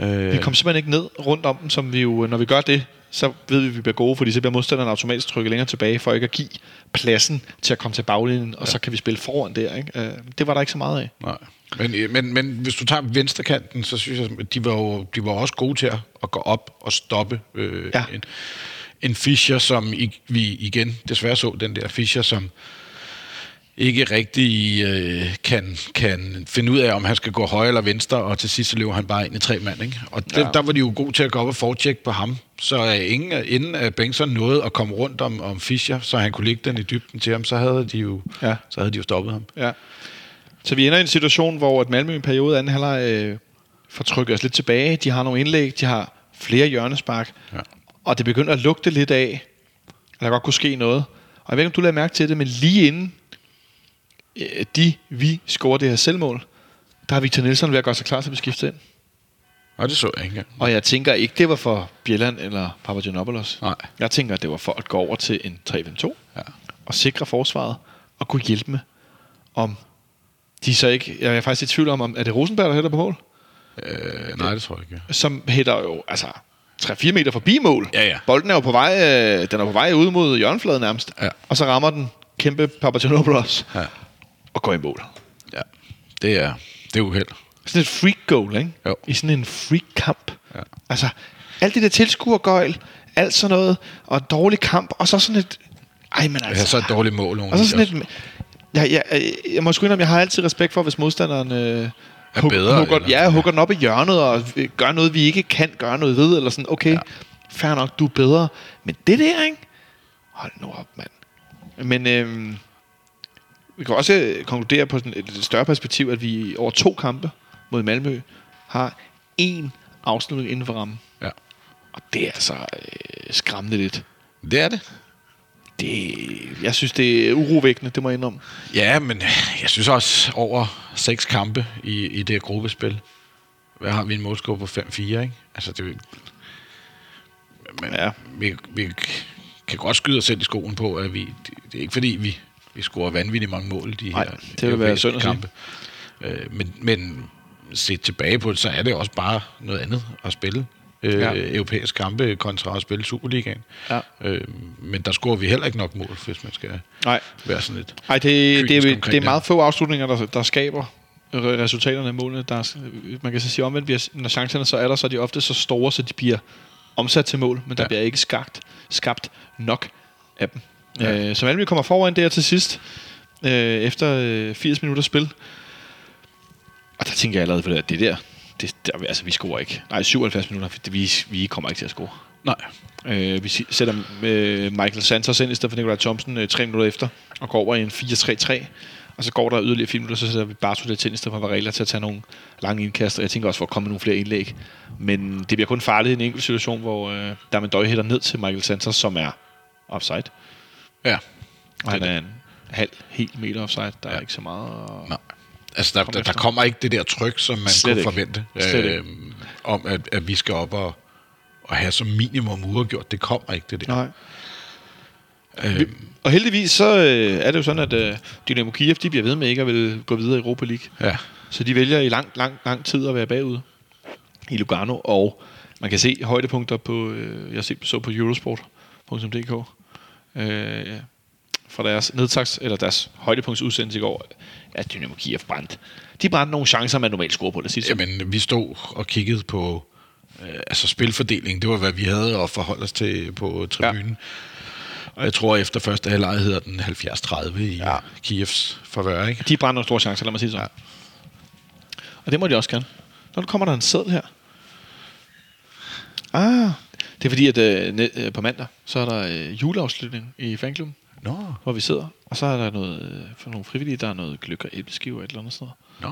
Øh, Vi kom simpelthen ikke ned rundt om dem, som vi jo, når vi gør det, så ved vi, at vi bliver gode, fordi så bliver modstanderen automatisk trykket længere tilbage, for ikke at give pladsen til at komme til baglinjen, og ja. så kan vi spille foran der. Ikke? Øh, Det var der ikke så meget af. Nej. Men, øh, men, men hvis du tager venstrekanten, så synes jeg, at de var, jo, de var også gode til at, at gå op og stoppe øh, Ja. en, en Fischer, som i, vi igen desværre så, den der Fischer, som ikke rigtig øh, kan, kan finde ud af, om han skal gå højre eller venstre, og til sidst så løber han bare ind i tre mand. Ikke? Og det, Ja. der var de jo gode til at gå op og fortjekke på ham, så er ingen, inden at Bengtsson nåede at komme rundt om, om Fischer, så han kunne ligge den i dybden til ham, så havde de jo, Ja. så havde de jo stoppet ham. Ja. Så vi ender i en situation, hvor at Malmø i en periode anden halvleg øh, får trykket os lidt tilbage. De har nogle indlæg, de har flere hjørnespark, Ja. og det begynder at lugte lidt af, at der godt kunne ske noget. Og jeg ved ikke, om du lader mærke til det, men lige inden de, vi scorer det her selvmål, der har Victor Nielsen ved at gøre sig klar til at blive skiftet ind. Og det så jeg ikke engang. Og jeg tænker ikke, det var for Bjelland eller Papagenopoulos. Nej. Jeg tænker, at det var for at gå over til en 3-5-2 Ja. og sikre forsvaret og kunne hjælpe med, om de så ikke... Jeg er faktisk i tvivl om, om er det Rosenberg, der hætter på mål? Øh, nej, det tror jeg ikke. Som hætter jo, altså, 3-4 meter forbi mål. Ja, ja. Bolden er jo på vej, øh, den er på vej ud mod hjørnefladen nærmest. Ja. Og så rammer den kæmpe Papagenopoulos Ja. Og går i mål. ja. Det er, det er uheld. Sådan et freak goal, ikke? Jo. I sådan en freak kamp. Ja. Altså, alt det der tilskuergøjl, alt sådan noget, og en dårlig kamp, og så sådan et... Ej, men altså... så et dårligt mål. og så sådan et... Jeg, jeg, jeg, jeg må sgu indrømme, jeg har altid respekt for, hvis modstanderen øh, Er hug- bedre, hugger, eller? ja, hugger den op i hjørnet og øh, gør noget, vi ikke kan gøre noget ved, eller sådan, okay, ja. fair nok, du er bedre. Men det der, ikke? Hold nu op, mand. Men øh, vi kan også øh, konkludere på sådan et større perspektiv, at vi over to kampe mod Malmø har én afslutning inden for rammen. Ja. Og det er altså øh, skræmmende lidt. Det er det. Det, jeg synes, det er urovækkende, det må jeg indrømme. Ja, men jeg synes også over seks kampe i, i det her gruppespil. Hvad har vi en målscore på 5-4, ikke? Altså, det, men ja. vi, vi kan godt skyde os selv i skoen på, at vi, det, det er ikke fordi, vi, vi scorer vanvittigt mange mål i de Nej, her det vil være europæiske sige. kampe. Øh, men, men set tilbage på det, så er det også bare noget andet at spille øh, Ja. europæiske kampe kontra at spille Superligaen. Ja. Øh, men der scorer vi heller ikke nok mål, hvis man skal Nej. være sådan lidt... Ej, det, det, er, omkring det er det. meget få afslutninger, der, der skaber re- resultaterne af målene. Der er, man kan så sige omvendt, bliver, når chancerne så er der, så er de ofte så store, så de bliver omsat til mål, men der Ja. bliver ikke skabt, skabt nok af dem. Ja. Øh, så Malmø kommer foran der til sidst, øh, efter øh, 80 minutter spil. Og der tænker jeg allerede på det, at det der, det, der, altså vi scorer ikke. Nej, 77 minutter, det, vi, vi kommer ikke til at score. Nej. Øh, vi sætter øh, Michael Santos ind i stedet for Nikolaj Thomsen øh, tre minutter efter, og går over i en 4-3-3. Og så går der yderligere fire minutter, så sætter vi Bartolet til i stedet for Varela til at tage nogle lange indkast, og jeg tænker også for at komme med nogle flere indlæg. Men det bliver kun farligt i en enkelt situation, hvor øh, der med døj hætter ned til Michael Santos, som er offside. Ja. Og han er en halv, helt meter offside. Der er Ja. ikke så meget. at- Nej. Altså, der, der, der kommer ikke det der tryk, som man Slet kunne ikke. forvente, Slet ikke. øh, om at, at vi skal op og, og have som minimum uafgjort. Det kommer ikke, det der. Nej. Øh, Og heldigvis så øh, er det jo sådan, at øh, Dynamo Kiev de bliver ved med ikke at vil gå videre i Europa League. ja. Så de vælger i lang, lang, lang tid at være bagud i Lugano, og man kan se højdepunkter på, øh, jeg så på eurosport.dk, øh, fra deres nedtags, eller deres højdepunktsudsendelse i går, at Dynamo Kiev brændt. De brændte nogle chancer, man normalt scorer på det sidste. Jamen, vi stod og kiggede på øh, altså spilfordeling. Det var, hvad vi havde at forholde os til på tribunen. Og jeg tror, efter første halvleg hedder den 70-30 i Ja. ja. Kievs forvør, ikke? De brænder nogle store chancer, lad mig sige sådan. Ja. Og det må de også gerne. Når der kommer der en seddel her. Ah, det er fordi, at øh, øh, på mandag, så er der øh, juleafslutning i fanklubben, Nå, hvor vi sidder. Og så er der noget, øh, for nogle frivillige, der er noget gløk og æbleskiver et eller andet sted. nå.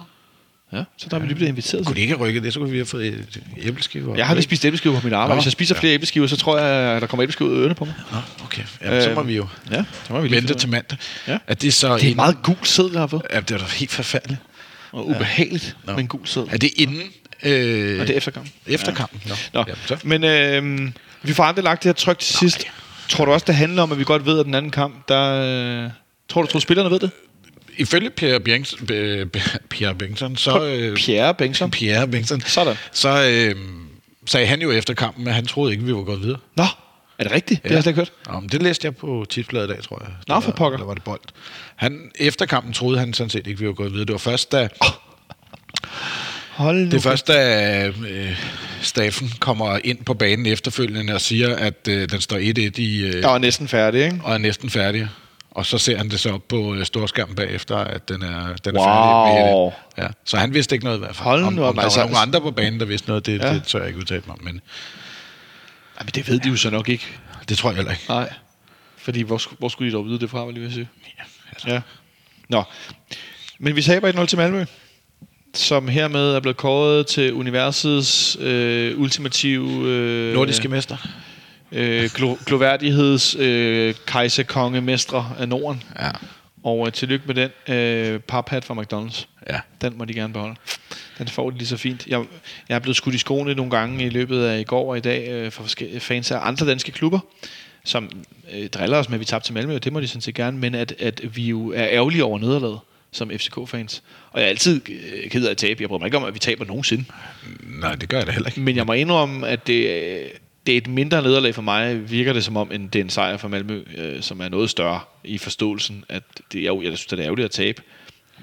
Ja, så der er vi lige blevet inviteret Kunne de ikke have rykket det, så kunne vi have fået et æbleskiver. Jeg har lige spist æbleskiver på mit arbejde. Nå, Hvis jeg spiser ja. flere æbleskiver, så tror jeg, at der kommer æbleskiver ud af ørerne på mig. Nå, okay. Jamen, så må Øhm, vi jo Ja, så må vi lige vente til mandag. Ja. Er det så det. Er en meget gul seddel, jeg har fået. Ja, det er da helt forfærdeligt. Og ubehageligt Nå. med en gul seddel. Er det inden? Øh, Og det er efter kampen. efter kampen? Nå. Nå, så. men øh, vi får aldrig lagt det her tryk til sidst. Tror du også, det handler om, at vi godt ved, at den anden kamp, der... Øh, tror du, tror spillerne ved det? Ifølge Pierre Bengtsson, Pierre Bengtsson, så... Øh, Pierre Bengtsson. Pierre Bengtsson. Sådan. Så øh, sagde han jo efter kampen, at han troede ikke, vi var gået videre. Nå, er det rigtigt? Det har jeg slet ikke hørt. Ja, men det læste jeg på tipsbladet i dag, tror jeg. Nå, for pokker. Der var det bold. Han, efter kampen troede han sådan set ikke, vi var gået videre. Det var først, da, Hold nu. det er først, da øh, Staffen kommer ind på banen efterfølgende og siger, at øh, den står 1-1 i, øh, Jeg var næsten færdig, ikke? og er næsten færdig. Og så ser han det så op på øh, storskærmen bagefter, at den er, den er Wow. færdig. Med, ja. Så han vidste ikke noget i hvert fald. Hold om, nu om op, der altså- var nogle andre på banen, der vidste noget, det, Ja. det tør jeg ikke udtale mig om. Men Ej, men det ved de jo så nok ikke. det tror jeg heller ikke. Nej. Fordi hvor, hvor skulle de dog vide det fra, var jeg sige? Ja, altså. Ja. Nå. Men vi taber 1-0 til Malmø, som hermed er blevet kåret til universets øh, ultimative... Øh, Nordiske mester. øh, glo- gloværdigheds øh, kejserkonge mestre af Norden. Ja. Og øh, tillykke med den øh, paphat fra McDonald's. Ja. Den må de gerne beholde. Den får de lige så fint. Jeg, jeg er blevet skudt i skoene nogle gange i løbet af i går og i dag øh, fra forskellige fans af andre danske klubber, som øh, driller os med, at vi tabte til Malmø, og det må de sådan set gerne, men at, at vi jo er ærgerlige over nederlaget som FCK-fans. Og jeg er altid øh, ked af at tabe. Jeg bryder mig ikke om, at vi taber nogensinde. Nej, det gør jeg da heller ikke. Men jeg må indrømme, at det, øh, det er et mindre nederlag for mig, virker det som om, end det er en sejr for Malmø, øh, som er noget større i forståelsen, at det jo- jeg synes, det er ærgerligt at tabe.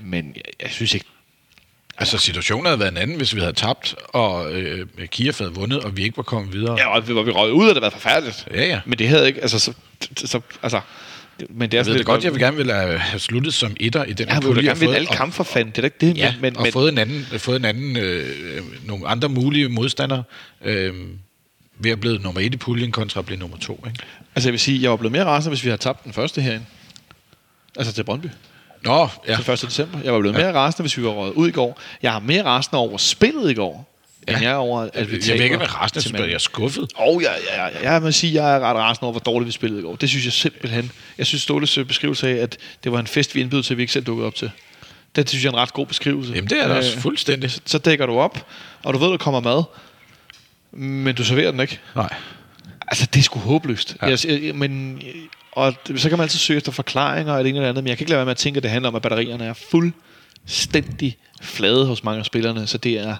Men jeg, jeg synes ikke, Altså, situationen havde været en anden, hvis vi havde tabt, og øh, Kiev havde vundet, og vi ikke var kommet videre. Ja, og hvor vi røg ud, og det havde været forfærdeligt. Ja, ja. Men det havde ikke, altså, så, så altså, men det er Jeg ved det godt, jeg vil gerne ville have sluttet som etter i den Ja, her jeg vil pulje, gerne vinde alle kampe for fanden, det er ikke det, Ja, men, men, og men fået en anden, fået en anden øh, nogle andre mulige modstandere øh, ved at blive nummer et i puljen kontra at blive nummer to. Ikke? altså jeg vil sige, jeg var blevet mere rasende, hvis vi havde tabt den første herinde. Altså til Brøndby, Nå, ja. ja. til 1. december. Jeg var blevet mere rasende, hvis vi var røget ud i går. Jeg har mere rasende over spillet i går, ja. end jeg er over, at vi Jeg vil ikke være resten af spillet. Jeg er skuffet. Og jeg, jeg, jeg, jeg må sige, jeg er ret rasende over, hvor dårligt vi spillede i går. Det synes jeg simpelthen. Jeg synes, Ståles øh, beskrivelse af, at det var en fest, vi indbød til, at vi ikke selv dukkede op til. Det synes jeg er en ret god beskrivelse. Jamen, det er da også Øh, fuldstændig. Så dækker du op, og du ved, der kommer mad, men du serverer den ikke. Nej. Altså, det er sgu håbløst. Ja. Jeg, jeg, men, og så kan man altid søge efter forklaringer og det ene eller andet, men jeg kan ikke lade være med at tænke, at det handler om, at batterierne er fuldstændig flade hos mange af spillerne, så det er,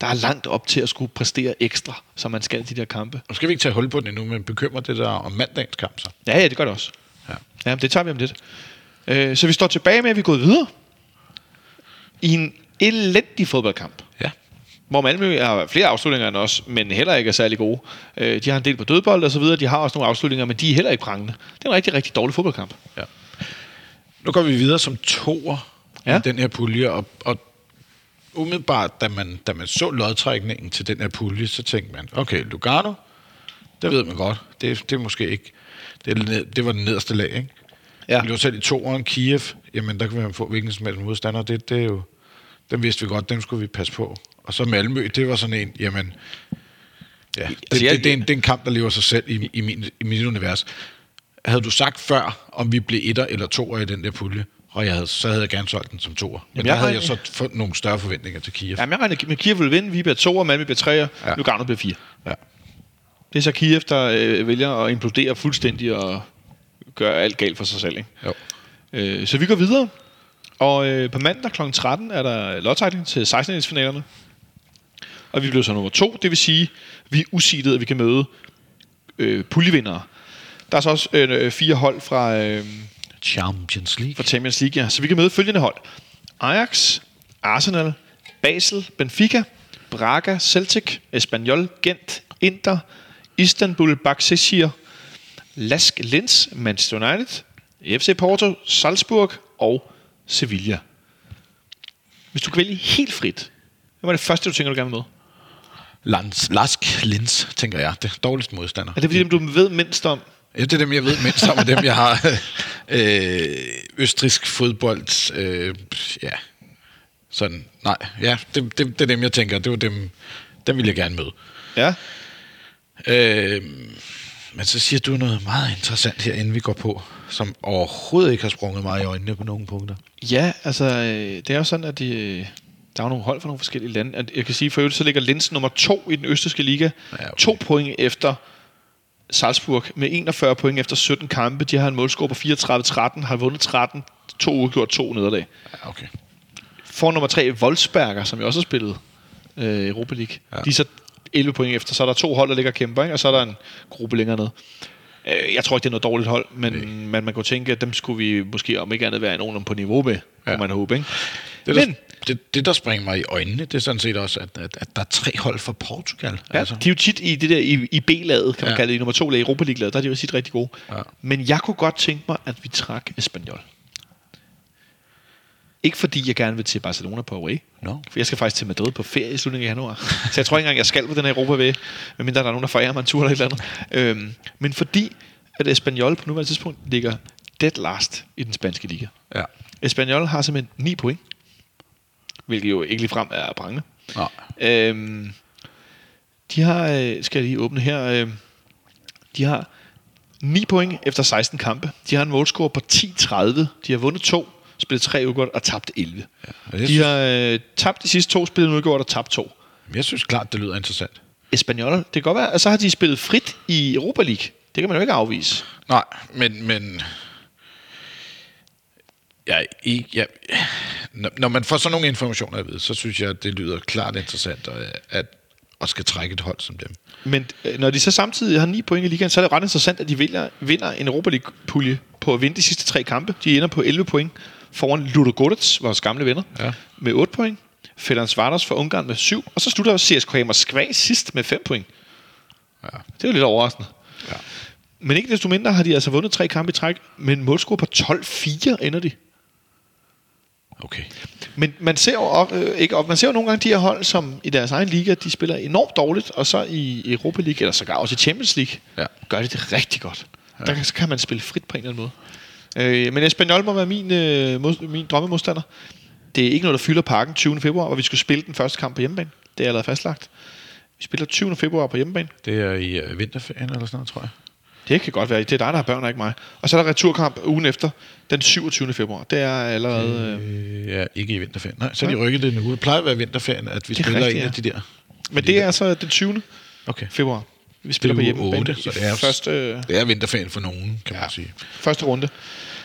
der er langt op til at skulle præstere ekstra, som man skal i de der kampe. Nu skal vi ikke tage hul på den endnu, men bekymrer det der om mandagens kamp så? Ja, ja, det gør det også. Ja. Ja, det tager vi om lidt. Øh, så vi står tilbage med, at vi er gået videre i en elendig fodboldkamp. Ja. Hvor Malmø har flere afslutninger end os, men heller ikke er særlig gode. Øh, de har en del på dødbold og så videre. De har også nogle afslutninger, men de er heller ikke prangende. Det er en rigtig, rigtig dårlig fodboldkamp. ja. Nu går vi videre som toer. Ja. i den her pulje, og, og umiddelbart, da man, da man så lodtrækningen til den her pulje, så tænkte man, okay, Lugano, det ved man godt. Det, det er måske ikke... Det, det var den nederste lag, ikke? Ja. Det var selv i toeren, Kiev, jamen der kan man få hvilken som helst modstander. Det, det er jo, dem vidste vi godt, dem skulle vi passe på. Og så Malmø, det var sådan en, jamen, ja, det, Altså, jeg- det, det, er en, det er en kamp, der lever sig selv i, i, min, i mit univers. Havde du sagt før, om vi blev etter eller toer i den der pulje, og jeg havde, så havde jeg gerne solgt den som toer. Men Jamen, der jeg havde jeg så fået nogle større forventninger til Kiev. Jamen, jeg regner med, Kiev vil vinde. Vi bliver to, og Malmø bliver tre, Ja. ja. Lugano bliver fire. Ja. Det er så Kiev, der øh, vælger at implodere fuldstændig og gøre alt galt for sig selv. Ikke? Jo. Øh, så vi går videre. Og øh, på mandag kl. 13 er der lodtrækning til 16 finalerne Og vi blev så nummer to, det vil sige, vi er usidet, at vi kan møde øh, puljevindere. Der er så også øh, fire hold fra, øh, Champions League. fra Champions League, ja. så vi kan møde følgende hold. Ajax, Arsenal, Basel, Benfica, Braga, Celtic, Espanyol, Gent, Inter, Istanbul, Baksehir, Lask Linz, Manchester United, FC Porto, Salzburg og Sevilla. Hvis du kan vælge helt frit, hvad var det første, du tænker, du gerne vil med? Lans, Lask Linz, tænker jeg. Det er dårligste modstander. Er det fordi, dem, du ved mindst om? Ja, det er dem, jeg ved mindst om, og dem, jeg har øh, østrisk fodbold. Øh, ja, sådan, nej. Ja, det, det, det er dem, jeg tænker. Det var dem, dem vil jeg gerne møde. Ja. Øh, men så siger du noget meget interessant her, inden vi går på, som overhovedet ikke har sprunget mig i øjnene på nogle punkter. Ja, altså, øh, det er jo sådan, at de, der er nogle hold fra nogle forskellige lande. Jeg kan sige, for øvrigt, så ligger Linz nummer to i den østrigske liga. Ja, okay. To point efter Salzburg med 41 point efter 17 kampe. De har en målscore på 34-13, har vundet 13, to udgjort to nederlag. Okay. For nummer tre, Wolfsberger, som jo også har spillet øh, Europa League. Ja. De er så 11 point efter. Så er der to hold, der ligger og kæmper, ikke? og så er der en gruppe længere ned. Øh, Jeg tror ikke, det er noget dårligt hold, men man, man kunne tænke, at dem skulle vi måske om ikke andet være nogen på niveau med, ja. Må man håbe. Ikke? Det, der, Men det, det, der springer mig i øjnene, det er sådan set også, at, at, at der er tre hold fra Portugal. ja, altså. de er jo tit i det der i, i B-laget, kan man Ja. kalde det, i nummer to lag i Europa League-laget, der er de jo tit rigtig gode. Ja. Men jeg kunne godt tænke mig, at vi trak Espanyol. Ikke fordi jeg gerne vil til Barcelona på away. Nå. For jeg skal faktisk til Madrid på ferie i slutningen af januar. Så jeg tror ikke engang, jeg skal på den her Europa ved, medmindre der er nogen, der forærer mig en tur eller et eller andet. Øhm, men fordi, at Espanyol på nuværende tidspunkt ligger dead last i den spanske liga. Ja. Espanyol har simpelthen 9 point. Hvilket jo ikke ligefrem er prangende. Nå. Øhm, de har, øh, skal jeg lige åbne her, øh, de har 9 point efter 16 kampe. De har en målscore på 10-30. De har vundet to, spillet tre udgjort og tabt 11. og det De har øh, tabt de sidste to, spillet udgjort og tabt to. Jeg synes klart, det lyder interessant. Espanyol, det kan godt være, og så har de spillet frit i Europa League. Det kan man jo ikke afvise. Nej, men... men jeg, I, jeg, når, når man får sådan nogle informationer at vide, så synes jeg, at det lyder klart interessant, at, at, at skal trække et hold som dem. Men øh, når de så samtidig har 9 point i ligaen, så er det ret interessant, at de vinder, vinder en Europa League-pulje på at vinde de sidste tre kampe. De ender på 11 point foran Ludogorets, vores gamle venner, Ja. med 8 point. Ferenc Varos for Ungarn med 7. Og så slutter CSKA Moskva sidst med 5 point. Ja. Det er jo lidt overraskende. Ja. Men ikke desto mindre har de altså vundet tre kampe i træk, med en målscore på 12-4 ender de. Okay. Men man ser jo op, øh, ikke op, man ser jo nogle gange de her hold, som i deres egen liga, de spiller enormt dårligt, og så i Europa League, eller sågar også i Champions League, Ja. gør de det rigtig godt. Ja. Der kan, så kan man spille frit på en eller anden måde. Øh, men Espanyol må være min, øh, mod, min drømmemodstander. Det er ikke noget, der fylder parken 20. februar, hvor vi skulle spille den første kamp på hjemmebane. Det er allerede fastlagt. Vi spiller 20. februar på hjemmebane. Det er i uh, vinterferien eller sådan noget, tror jeg. Det kan godt være. Det er dig, der har børn, og ikke mig. Og så er der returkamp ugen efter, den 27. februar. Det er allerede... Øh, Øh, ja, ikke i vinterferien. Nej, så har de rykket det nu. Det plejer at være vinterferien, at vi er spiller rigtigt, en af de der. men det er altså den 20. Okay. februar. Vi spiller på hjemmebane. otte, i så det er- første, Det er vinterferien for nogen, kan ja. man sige. første runde.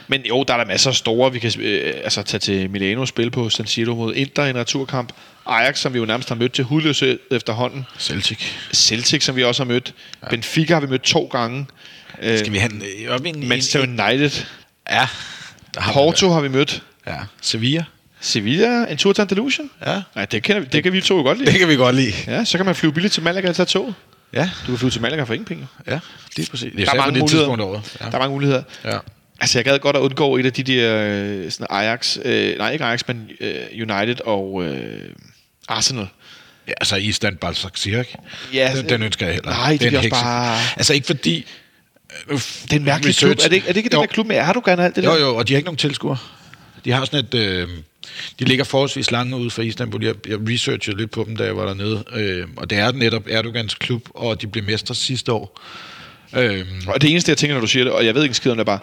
Men jo, der er der masser af store. Vi kan øh, altså tage til Milano og spille på San Siro mod Inter i en returkamp. Ajax, som vi jo nærmest har mødt til hudløshed efterhånden. Celtic. Celtic, som vi også har mødt. Ja. Benfica har vi mødt to gange. Øh, Skal vi have en, øh, op i en, Manchester en, United. Ja. Der har Porto har vi mødt. Ja. Sevilla. Sevilla, en tur til Andalusien. Ja. Nej, det kan, det kan vi to jo godt lide. Det kan vi godt lide. Ja, så kan man flyve billigt til Malaga og tage toget. Ja. Du kan flyve til Malaga for ingen penge. Ja, lige præcis. Der er mange det muligheder. tidspunkt over. Ja. Der er mange muligheder. Ja. Altså, jeg gad godt at undgå et af de der øh, sådan Ajax, øh, nej ikke Ajax, men øh, United og øh, Arsenal. ja, altså Istanbul Saksir, Ja, den, den ønsker jeg heller. nej, det Den bliver også bare- Altså ikke fordi... øh, Det er en mærkelig klub. Er det, ikke- er det ikke den Jo. der klub med Erdogan og alt det Jo, der? jo, og de har ikke nogen tilskuere. De har sådan et... Øh, de ligger forholdsvis langt ude fra Istanbul. Jeg, jeg researchede lidt på dem, da jeg var dernede. Øh, og det er netop Erdogans klub, og de blev mestre sidste år. Øh, Og det eneste, jeg tænker, når du siger det, og jeg ved ikke skid om det, er bare,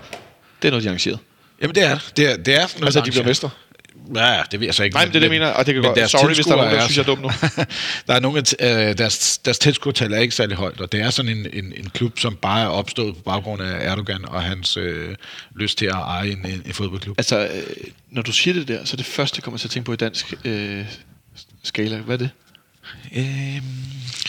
det er noget, de arrangeret. jamen, det er det. Det er, det er noget Altså, de bliver mestre. Ja, det ved jeg så ikke. Nej, men det er det, jeg mener, og det kan men godt- sorry, hvis der er nogen, der synes, jeg er dum der er nogle af, øh, deres, deres tilskuertal er ikke særlig højt, og det er sådan en, en, en klub, som bare er opstået på baggrund af Erdogan og hans øh, lyst til at eje en, en, en fodboldklub. Altså, øh, når du siger det der, så er det første, jeg kommer til at tænke på i dansk øh, skala. Hvad er det? Øh,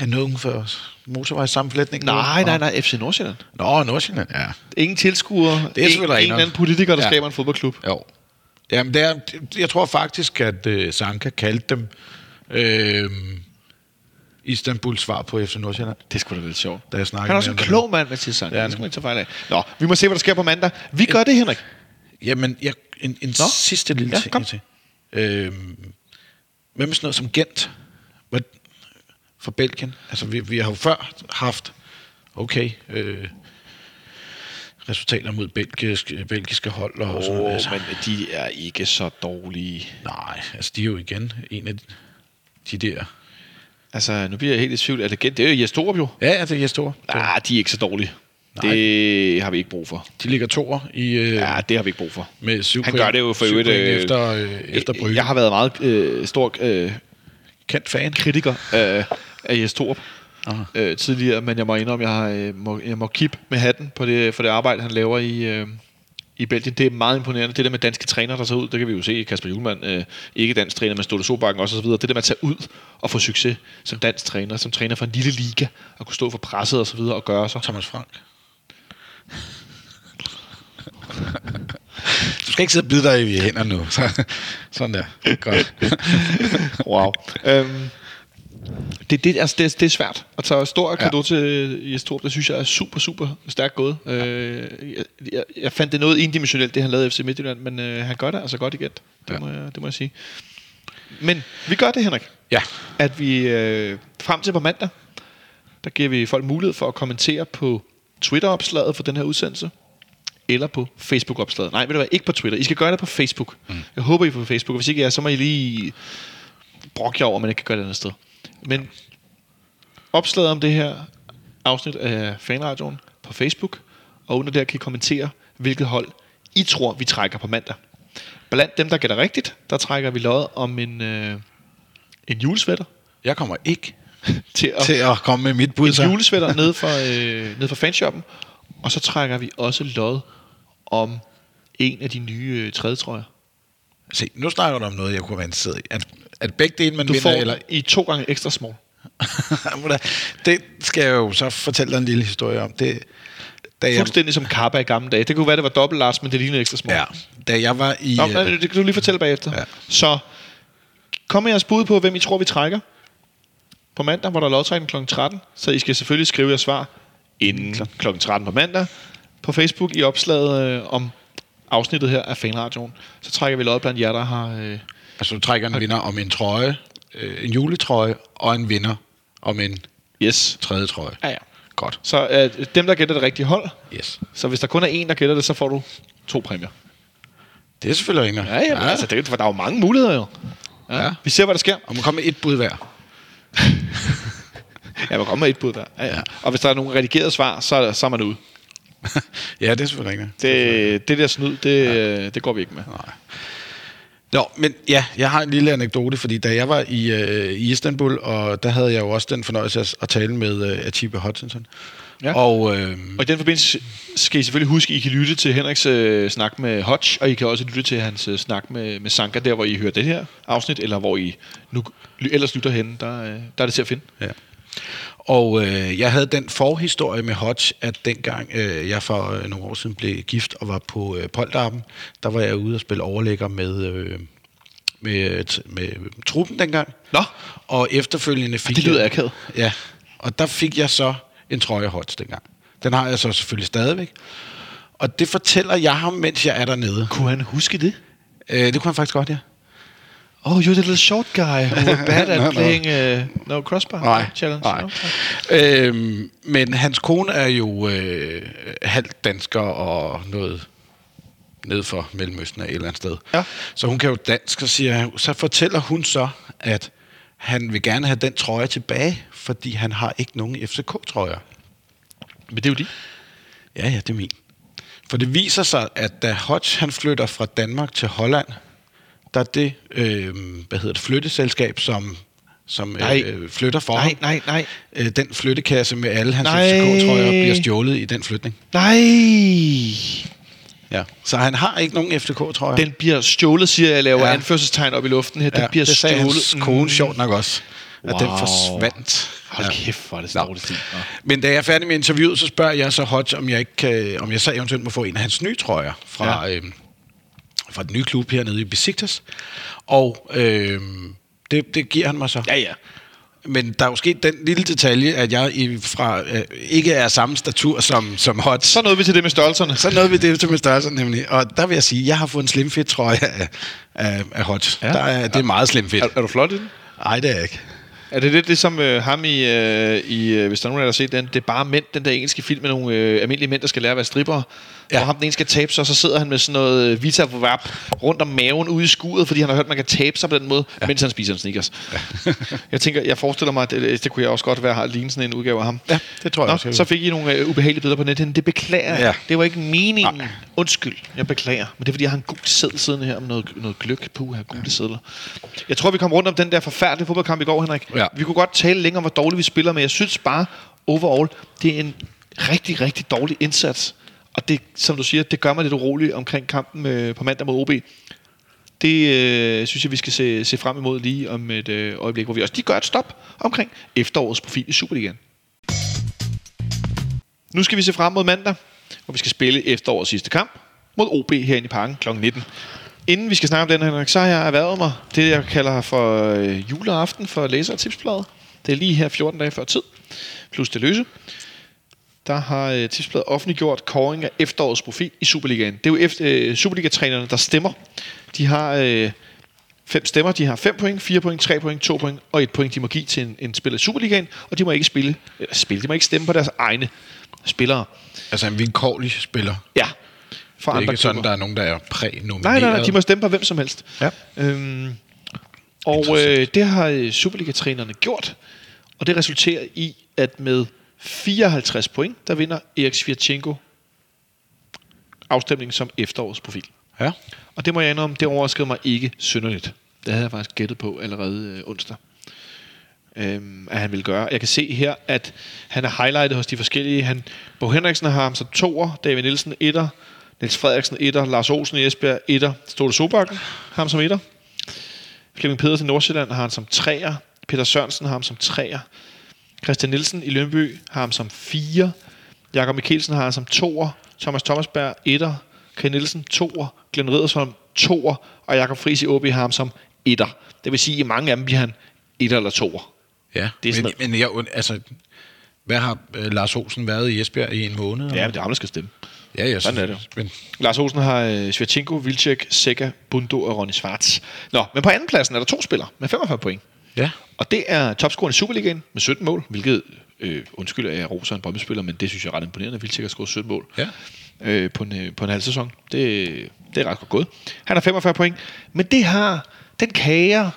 er nogen for os? Motorvejssammenflætning? Nej, nej, nej, FC Nordsjælland. Nå, Nordsjælland, ja. Ingen tilskuere. Det er en, en eller anden politiker, der Ja. skaber en fodboldklub. Jo. Jamen, det er, jeg tror faktisk, at øh, Sanka kaldte dem øh, Istanbuls svar på FC Nordsjælland. Det skulle da lidt sjovt. Da jeg snakkede Han er også en klog mand, Mathias Sank. Det er Det skal man ikke tage fejl af. Nå, vi må se, hvad der sker på mandag. Vi gør det, Henrik. Jamen, jeg, en, en Nå. sidste lille Ja, ting kom. til. Øhm, hvad med sådan noget som Gent? For Belgien? Altså, vi, vi har jo før haft, okay, øh, resultater mod belgisk, belgiske hold og sådan Åh, noget. Altså, men de er ikke så dårlige. Nej, altså, de er jo igen en af de der... Altså, nu bliver jeg helt i tvivl. Er det, det er jo Jes Torup jo. Ja, ja, det er store. Nej, de er ikke så dårlige. Nej. Det har vi ikke brug for. De ligger toer i, øh, Ja, det har vi ikke brug for. med syv Han point, gør det jo for øvrigt, øh, efter, øh, efter Brygge. Jeg har været meget øh, stor øh, kendt fan. kritiker af, af Jes Torup Aha. øh, tidligere, men jeg må indrømme, jeg, har, øh, må, jeg må kippe med hatten på det, for det arbejde, han laver i, øh, i Belgien. Det er meget imponerende. Det der med danske træner, der tager ud, det kan vi jo se. Kasper Julemand, øh, ikke dansk træner, men Ståle Sobakken også, og så videre. Det der med at tage ud og få succes som dansk træner, som træner for en lille liga, og kunne stå for presset og så videre og gøre sig. Thomas Frank. du skal ikke sidde og bide dig i hænderne nu. Så, sådan der. Godt. Wow. øhm, det, det, altså, det, det er svært at tage stor kado ja. til Jes Torp. Det synes jeg er super, super stærkt gået. Øh, jeg, jeg, jeg fandt det noget indimensionelt, det han lavede i FC Midtjylland, men øh, han gør det altså godt igen. Det, Ja. må jeg, det må jeg sige. Men vi gør det, Henrik. Ja. At vi øh, frem til på mandag, der giver vi folk mulighed for at kommentere på Twitter-opslaget for den her udsendelse eller på Facebook-opslaget. Nej, ved du hvad, ikke på Twitter. I skal gøre det på Facebook. Mm. Jeg håber, I er på Facebook, og hvis ikke er, så må I lige brokke jer over, at man ikke kan gøre det andet sted. Men opslaget om det her afsnit af Fanradioen på Facebook, og under der kan I kommentere, hvilket hold I tror, vi trækker på mandag. Blandt dem, der gætter rigtigt, der trækker vi lod om en, øh, en julesvætter Jeg kommer ikke til at, til at komme med mit bud. en julesvætter nede for, øh, nede for fanshoppen. Og så trækker vi også lod om en af de nye øh, tredje trøjer. Se, nu snakker du om noget, jeg kunne være interesseret i. At, begge dele, man Du vinder, får eller... i to gange ekstra small. det skal jeg jo så fortælle dig en lille historie om. Det, da jeg, Fuldstændig som Kappa i gamle dage. Det kunne være, det var dobbelt large, men det lignede ekstra small. ja, da jeg var i... Nå, øh, det kan du lige fortælle bagefter. Ja. Så kom med jeres bud på, hvem I tror, vi trækker på mandag, hvor der er lodtrækning kl. 13. Så I skal selvfølgelig skrive jeres svar inden kl. 13 på mandag på Facebook i opslaget øh, om afsnittet her af Fanradioen. Så trækker vi lod blandt jer, der har... Øh, Altså, du trækker en vinder om en trøje, øh, en juletrøje, og en vinder om en yes. tredje trøje. Ja, ja. Godt. Så øh, dem, der gætter det rigtige hold, Yes. så hvis der kun er en, der gætter det, så får du to præmier. Det er selvfølgelig ikke Ja, ja, men altså, det, for der er jo mange muligheder jo. Ja. Ja. Vi ser, hvad der sker. Og man kommer med et bud hver. Ja, man kommer med et bud der. Ja, ja. Og hvis der er nogle redigerede svar, så, så er man ude. ja, det er selvfølgelig rigtigt. Det, det der snyd, det, ja. det går vi ikke med. Nej. Nå, men ja, jeg har en lille anekdote, fordi da jeg var i, øh, i Istanbul, og der havde jeg jo også den fornøjelse at, at tale med øh, Atiba Hutchinson. Ja. Og øh, Og i den forbindelse skal I selvfølgelig huske, at I kan lytte til Henriks øh, snak med Hodge, og I kan også lytte til hans øh, snak med, med Sanka, der hvor I hører det her afsnit, eller hvor I nu ellers lytter hen, der, øh, der er det til at finde. Ja. Og øh, jeg havde den forhistorie med Hodge, at dengang øh, jeg for øh, nogle år siden blev gift og var på øh, Polterappen, der var jeg ude og spille overlægger med, øh, med, t- med truppen dengang. Nå, Og efterfølgende fik det lyder jeg... akavet. Ja, og der fik jeg så en trøje Hodge dengang. Den har jeg så selvfølgelig stadigvæk. Og det fortæller jeg ham, mens jeg er dernede. kunne han huske det? Øh, det kunne han faktisk godt, ja. Oh, you're the little short guy who was bad at No, playing uh, no crossbar Nej, challenge. nej. No? Øhm, men hans kone er jo øh, halvt dansker og noget ned for Mellemøsten af et eller andet sted. Ja. Så hun kan jo dansk, og siger, så fortæller hun så, at han vil gerne have den trøje tilbage, fordi han har ikke nogen FCK-trøjer. Men det er jo de. Ja, ja, det er min. For det viser sig, at da Hodge han flytter fra Danmark til Holland, der er det, øh, hvad hedder det, flytteselskab, som, som Nej. øh, flytter for Nej, ham. nej, nej. Øh, den flyttekasse med alle hans. FCK-trøjer bliver stjålet i den flytning. Nej! Ja. Så han har ikke nogen FCK-trøjer. Den bliver stjålet, siger jeg, laver ja. Anførselstegn op i luften her. Den ja, bliver det sagde stjålet. hans kone sjovt nok også. At den Wow. forsvandt. Hold Ja. kæft, hvor er det stil. Nå. Men da jeg er færdig med interviewet, så spørger jeg så Hodge, om jeg, ikke kan, om jeg så eventuelt må få en af hans nye trøjer fra, ja. øhm, fra den nye klub hernede i Besiktas. Og øhm, det, det giver han mig så. Ja, ja. Men der er jo sket den lille detalje, at jeg i, fra, øh, ikke er samme statur som, som Hodge. Så nåede vi til det med størrelserne. Så nåede vi det til med størrelse nemlig. Og der vil jeg sige, at jeg har fået en slim fit trøje af, af, af Hodge. Ja. Der er, det er meget slim fit. Er, er du flot i den? Nej, det er jeg ikke. Er det lidt ligesom øh, ham i, øh, i øh, hvis der er nogen der har set den, det er bare mænd, den der engelske film med nogle øh, almindelige mænd, der skal lære at være stripper. Ja. Ja. Hvor ham den ene skal tabe sig, og så sidder han med sådan noget øh, Vita Vap rundt om maven ude i skuret, fordi han har hørt, at man kan tabe sig på den måde, ja. mens han spiser en Snickers. Ja. jeg tænker, jeg forestiller mig, at det, det kunne jeg også godt være, at ligne sådan en udgave af ham. Ja, det tror jeg Nå, også, jeg så fik I nogle øh, ubehagelige billeder på nettet. Det beklager jeg. Ja. Det var ikke meningen. Nej. Undskyld, jeg beklager. Men det er fordi, jeg har en god seddel siddende her om noget, noget gløk på her gule sedler. Jeg tror, vi kom rundt om den der forfærdelige fodboldkamp i går, Henrik. Ja. Vi kunne godt tale længere om, hvor dårligt vi spiller, men jeg synes bare, overall, det er en rigtig, rigtig dårlig indsats. Og det, som du siger, det gør mig lidt urolig omkring kampen øh, på mandag mod OB. Det øh, synes jeg, vi skal se, se frem imod lige om et øh, øjeblik, hvor vi også lige gør et stop omkring efterårets profil i Superligaen. Nu skal vi se frem mod mandag, hvor vi skal spille efterårets sidste kamp mod OB herinde i parken kl. 19. Inden vi skal snakke om den, Henrik, så har jeg erhvervet mig det, jeg kalder for øh, juleaften for læser- og tipsbladet. Det er lige her 14 dage før tid, plus det løse. Der har øh, tipsbladet offentliggjort kåring af efterårets profil i Superligaen. Det er jo efter, øh, Superliga-trænerne, der stemmer. De har øh, fem stemmer. De har 5 point, 4 point, 3 point, 2 point og et point, de må give til en, en spiller i Superligaen. Og de må ikke spille, eller spille, de må ikke stemme på deres egne spillere. Altså en vilkårlig spiller. Ja. For Det er andre ikke sådan, klubber. der er nogen, der er prænomineret. Nej, nej, nej, de må stemme på hvem som helst. Ja. Øhm, og øh, det har øh, Superliga-trænerne gjort, og det resulterer i, at med 54 point, der vinder Erik Svirchenko afstemningen som efterårets profil. Ja. Og det må jeg indrømme, det overraskede mig ikke synderligt. Det havde jeg faktisk gættet på allerede øh, onsdag. Øhm, at han ville gøre. Jeg kan se her, at han er highlightet hos de forskellige. Han, Bo Henriksen har ham som toer, David Nielsen etter, Niels Frederiksen etter, Lars Olsen i Esbjerg etter, Ståle Sobakken har ham som etter. Flemming Pedersen i Nordsjælland har han som treer, Peter Sørensen har ham som treer, Christian Nielsen i Lønby har ham som fire, Jakob Mikkelsen har ham som toer, Thomas Thomasberg etter, Ken Nielsen toer, Glenn Riddersholm toer, og Jakob Friis i OB har ham som etter. Det vil sige, at i mange af dem bliver han etter eller toer. Ja, Det er men, men jeg, altså, hvad har øh, Lars Olsen været i Esbjerg i en måned? Ja, men det er ham, der skal stemme. ja, ja sådan er det. Men, Lars Olsen har øh, Svirchenko, Vilcek, Sega, Bundo og Ronny Schwartz. Nå, men på andenpladsen er der to spillere med 45 point. Ja, Og det er topscoren i Superligaen med 17 mål, hvilket, øh, undskyld, at jeg roser en bombespiller, men det synes jeg er ret imponerende. Vilcek har scoret 17 mål Ja. øh, på, en, øh, på en halv sæson. Det, det er ret godt gået. Han har 45 point, men det har den kære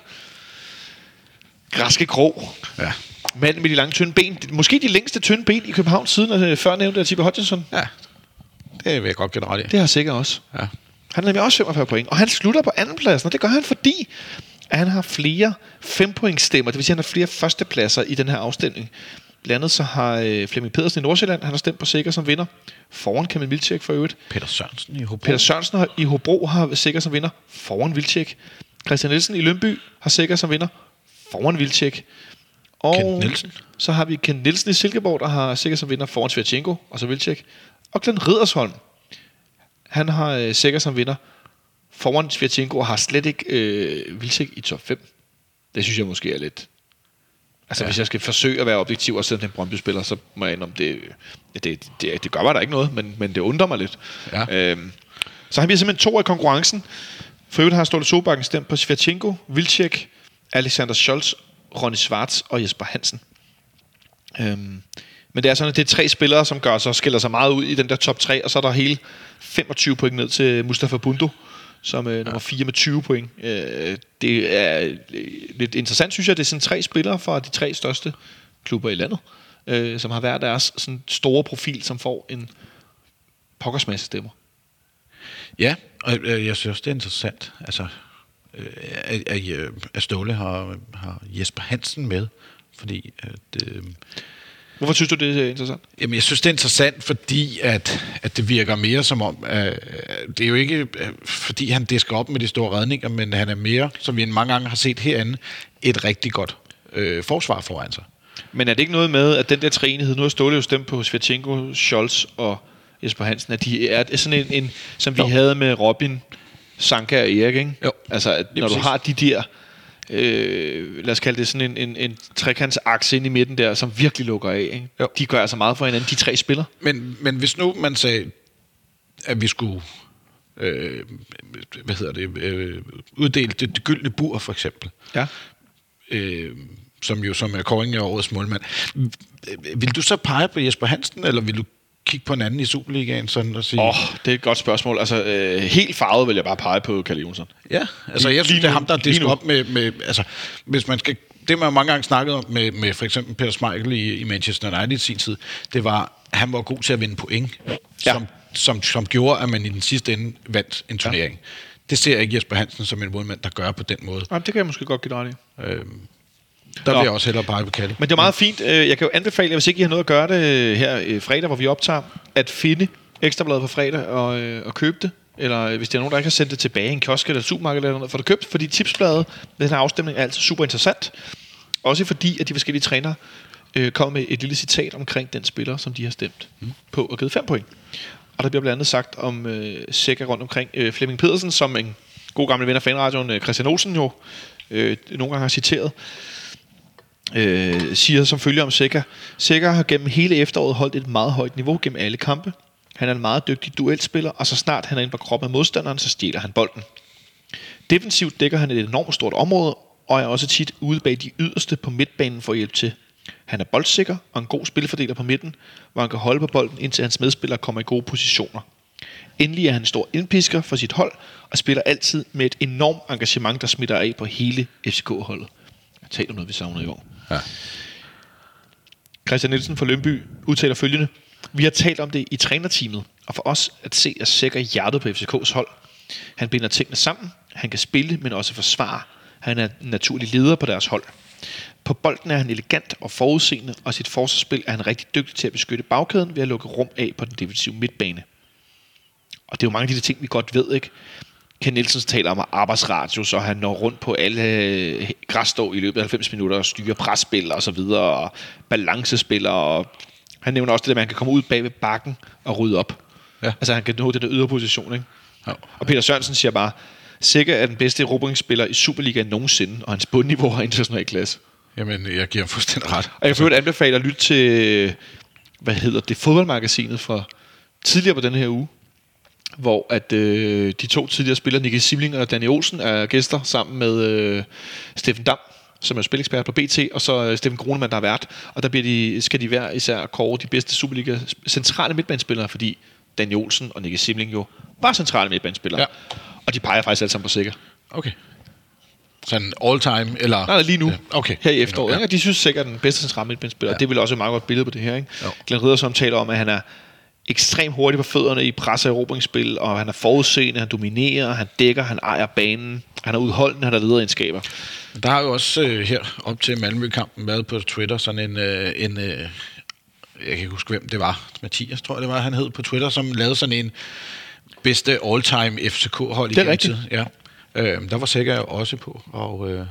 græske krog. ja, Manden med de lange, tynde ben. Måske de længste tynde ben i København siden øh, før nævnte Tippe Hodgson. ja. Det vil jeg godt i. Det har sikkert også. Ja. Han har nemlig også 45 point, og han slutter på andenpladsen, og det gør han, fordi at han har flere fempointstemmer, det vil sige, at han har flere førstepladser i den her afstemning. Blandt andet så har øh, Flemming Pedersen i Nordsjælland, han har stemt på Sikker som vinder, foran Kamil Vilcek for øvrigt. Peter Sørensen i Hobro. Peter Sørensen har- i Hobro har Sikker som vinder, foran Vilcek. Christian Nielsen i Lønby har Sikker som vinder, foran Vilcek. Og Kent Nielsen. så har vi Kent Nielsen i Silkeborg, der har Sikker som vinder, foran Svirchenko og så Vilcek. Og Glenn Riddersholm, han har øh, Sikker som vinder, foran Svirchenko og har slet ikke øh, Vilcek i top 5. Det synes jeg måske er lidt... Altså, ja. hvis jeg skal forsøge at være objektiv og sætte en Brøndby-spiller, så må jeg indrømme, det, det, det, det, gør mig da ikke noget, men, men det undrer mig lidt. Ja. Øhm, så han bliver simpelthen to i konkurrencen. For øvrigt har Ståle Sobakken stemt på Svirchenko, Vilcek, Alexander Scholz, Ronny Schwartz og Jesper Hansen. Øhm, men det er sådan, at det er tre spillere, som gør sig, skiller sig meget ud i den der top 3, og så er der hele 25 point ned til Mustafa Bundo, som er nummer 4 med 20 point. Øh, det er øh, lidt interessant, synes jeg. Det er sådan tre spillere fra de tre største klubber i landet, øh, som har hver deres sådan store profil, som får en pokkers masse stemmer. Ja, og øh, jeg synes det er interessant. Altså, øh, at, at, øh, at Ståle har, har Jesper Hansen med, fordi at, øh, Hvorfor synes du, det er interessant? Jamen, jeg synes, det er interessant, fordi at, at det virker mere som om, at, det er jo ikke, øh, fordi han disker op med de store redninger, men han er mere, som vi mange gange har set herinde, et rigtig godt øh, forsvar foran sig. Men er det ikke noget med, at den der træenighed, nu har Ståle jo stemt på Svirchenko, Scholz og Jesper Hansen, at de er sådan en, en som vi Jo. havde med Robin, Sanka og Erik, ikke? Jo. Altså, at når du har de der, øh, lad os kalde det sådan en, en, en trekantsakse ind i midten der, som virkelig lukker af, ikke? Jo. De gør altså meget for hinanden, de tre spiller. Men, men hvis nu man sagde, at vi skulle øh, hvad hedder det, øh, uddele det, det gyldne bur, for eksempel, Ja. øh, som jo som er kåring af årets målmand. Vil du så pege på Jesper Hansen, eller vil du kigge på en anden i Superligaen sådan og sige... Åh, oh, det er et godt spørgsmål. Altså, øh, helt farvet vil jeg bare pege på Kalle Jonsson. Ja, altså Lige- jeg synes, det er ham, der disker op med, med, altså, hvis man skal, det man mange gange snakket om med, med for eksempel Peter Schmeichel i, i Manchester United i sin tid, det var, at han var god til at vinde point, Ja. som, som, som gjorde, at man i den sidste ende vandt en turnering. Ja. Det ser jeg ikke Jesper Hansen som en målmand, der gør på den måde. Jamen, det kan jeg måske godt give dig ret i. Øhm, der Nå. vil jeg også hellere pege på Kalle. Men det er meget fint. Øh, Jeg kan jo anbefale hvis ikke I har noget at gøre det øh, her øh, fredag, hvor vi optager, at finde Ekstrabladet på fredag og, og købe det. Eller hvis der er nogen, der ikke har sendt det tilbage i en kiosk eller et supermarked eller noget, få det købt. Fordi tipsbladet, den her afstemning, er altid super interessant. Også fordi, at de forskellige trænere øh, kommer med et lille citat omkring den spiller, som de har stemt mm. på og givet 5 point. Og der bliver blandt andet sagt om øh, Sækker rundt omkring øh, Flemming Pedersen, som en god gammel ven af fanradioen, øh, Christian Olsen jo øh, nogle gange har citeret øh, siger som følger om Sækker. Sækker har gennem hele efteråret holdt et meget højt niveau gennem alle kampe. Han er en meget dygtig duelspiller, og så snart han er inde på kroppen af modstanderen, så stjæler han bolden. Defensivt dækker han et enormt stort område, og er også tit ude bag de yderste på midtbanen for at hjælpe til. Han er boldsikker og en god spilfordeler på midten, hvor han kan holde på bolden, indtil hans medspillere kommer i gode positioner. Endelig er han en stor indpisker for sit hold, og spiller altid med et enormt engagement, der smitter af på hele FCK-holdet. Jeg taler om noget, vi savner i år. Ja. Christian Nielsen fra Lønby udtaler følgende. Vi har talt om det i trænerteamet, og for os at se at sikre hjertet på FCK's hold. Han binder tingene sammen, han kan spille, men også forsvare. Han er en naturlig leder på deres hold. På bolden er han elegant og forudseende, og sit forsvarsspil er han rigtig dygtig til at beskytte bagkæden ved at lukke rum af på den defensive midtbane. Og det er jo mange af de ting, vi godt ved, ikke? Ken Nielsen taler om arbejdsradius, og han når rundt på alle øh, græsstå i løbet af 90 minutter og styrer presspil og så videre, og balancespil, og han nævner også det at man kan komme ud bag ved bakken og rydde op. Ja. Altså han kan nå den der ydre position, ikke? Ja. Og Peter Sørensen siger bare, Sikker er den bedste erobringsspiller i Superligaen nogensinde, og hans bundniveau har international klasse. Jamen, jeg giver ham fuldstændig ret. Og jeg øvrigt anbefale at lytte til, hvad hedder det, fodboldmagasinet fra tidligere på den her uge, hvor at øh, de to tidligere spillere, Nicky Simling og Danny Olsen, er gæster sammen med øh, Steffen Dam, som er spilekspert på BT, og så øh, Steffen Grunemann, der er vært. Og der bliver de, skal de hver især kåre de bedste Superliga centrale midtbanespillere, fordi Danny Olsen og Nicky Simling jo var centrale midtbanespillere. Ja. Og de peger faktisk alle sammen på sikker. Okay. Sådan all time, eller... Nej, lige nu. Ja, okay. Her i efteråret. Ja. Og de synes sikkert, den bedste centrale midtbanespiller. Ja. Det vel også et meget godt billede på det her. Ikke? Jo. Glenn Riddersholm taler om, at han er ekstremt hurtig på fødderne i pres- og erobringsspil, og han er forudseende, han dominerer, han dækker, han ejer banen, han er udholdende, han har lederegenskaber. Der har jo også øh, her op til Malmø-kampen været på Twitter sådan en... Øh, en øh, jeg kan ikke huske, hvem det var. Mathias, tror jeg, det var, han hed på Twitter, som lavede sådan en bedste all-time FCK-hold Det er rigtigt. tiden. Ja. Øh, der var sikkert også på, og... Øh,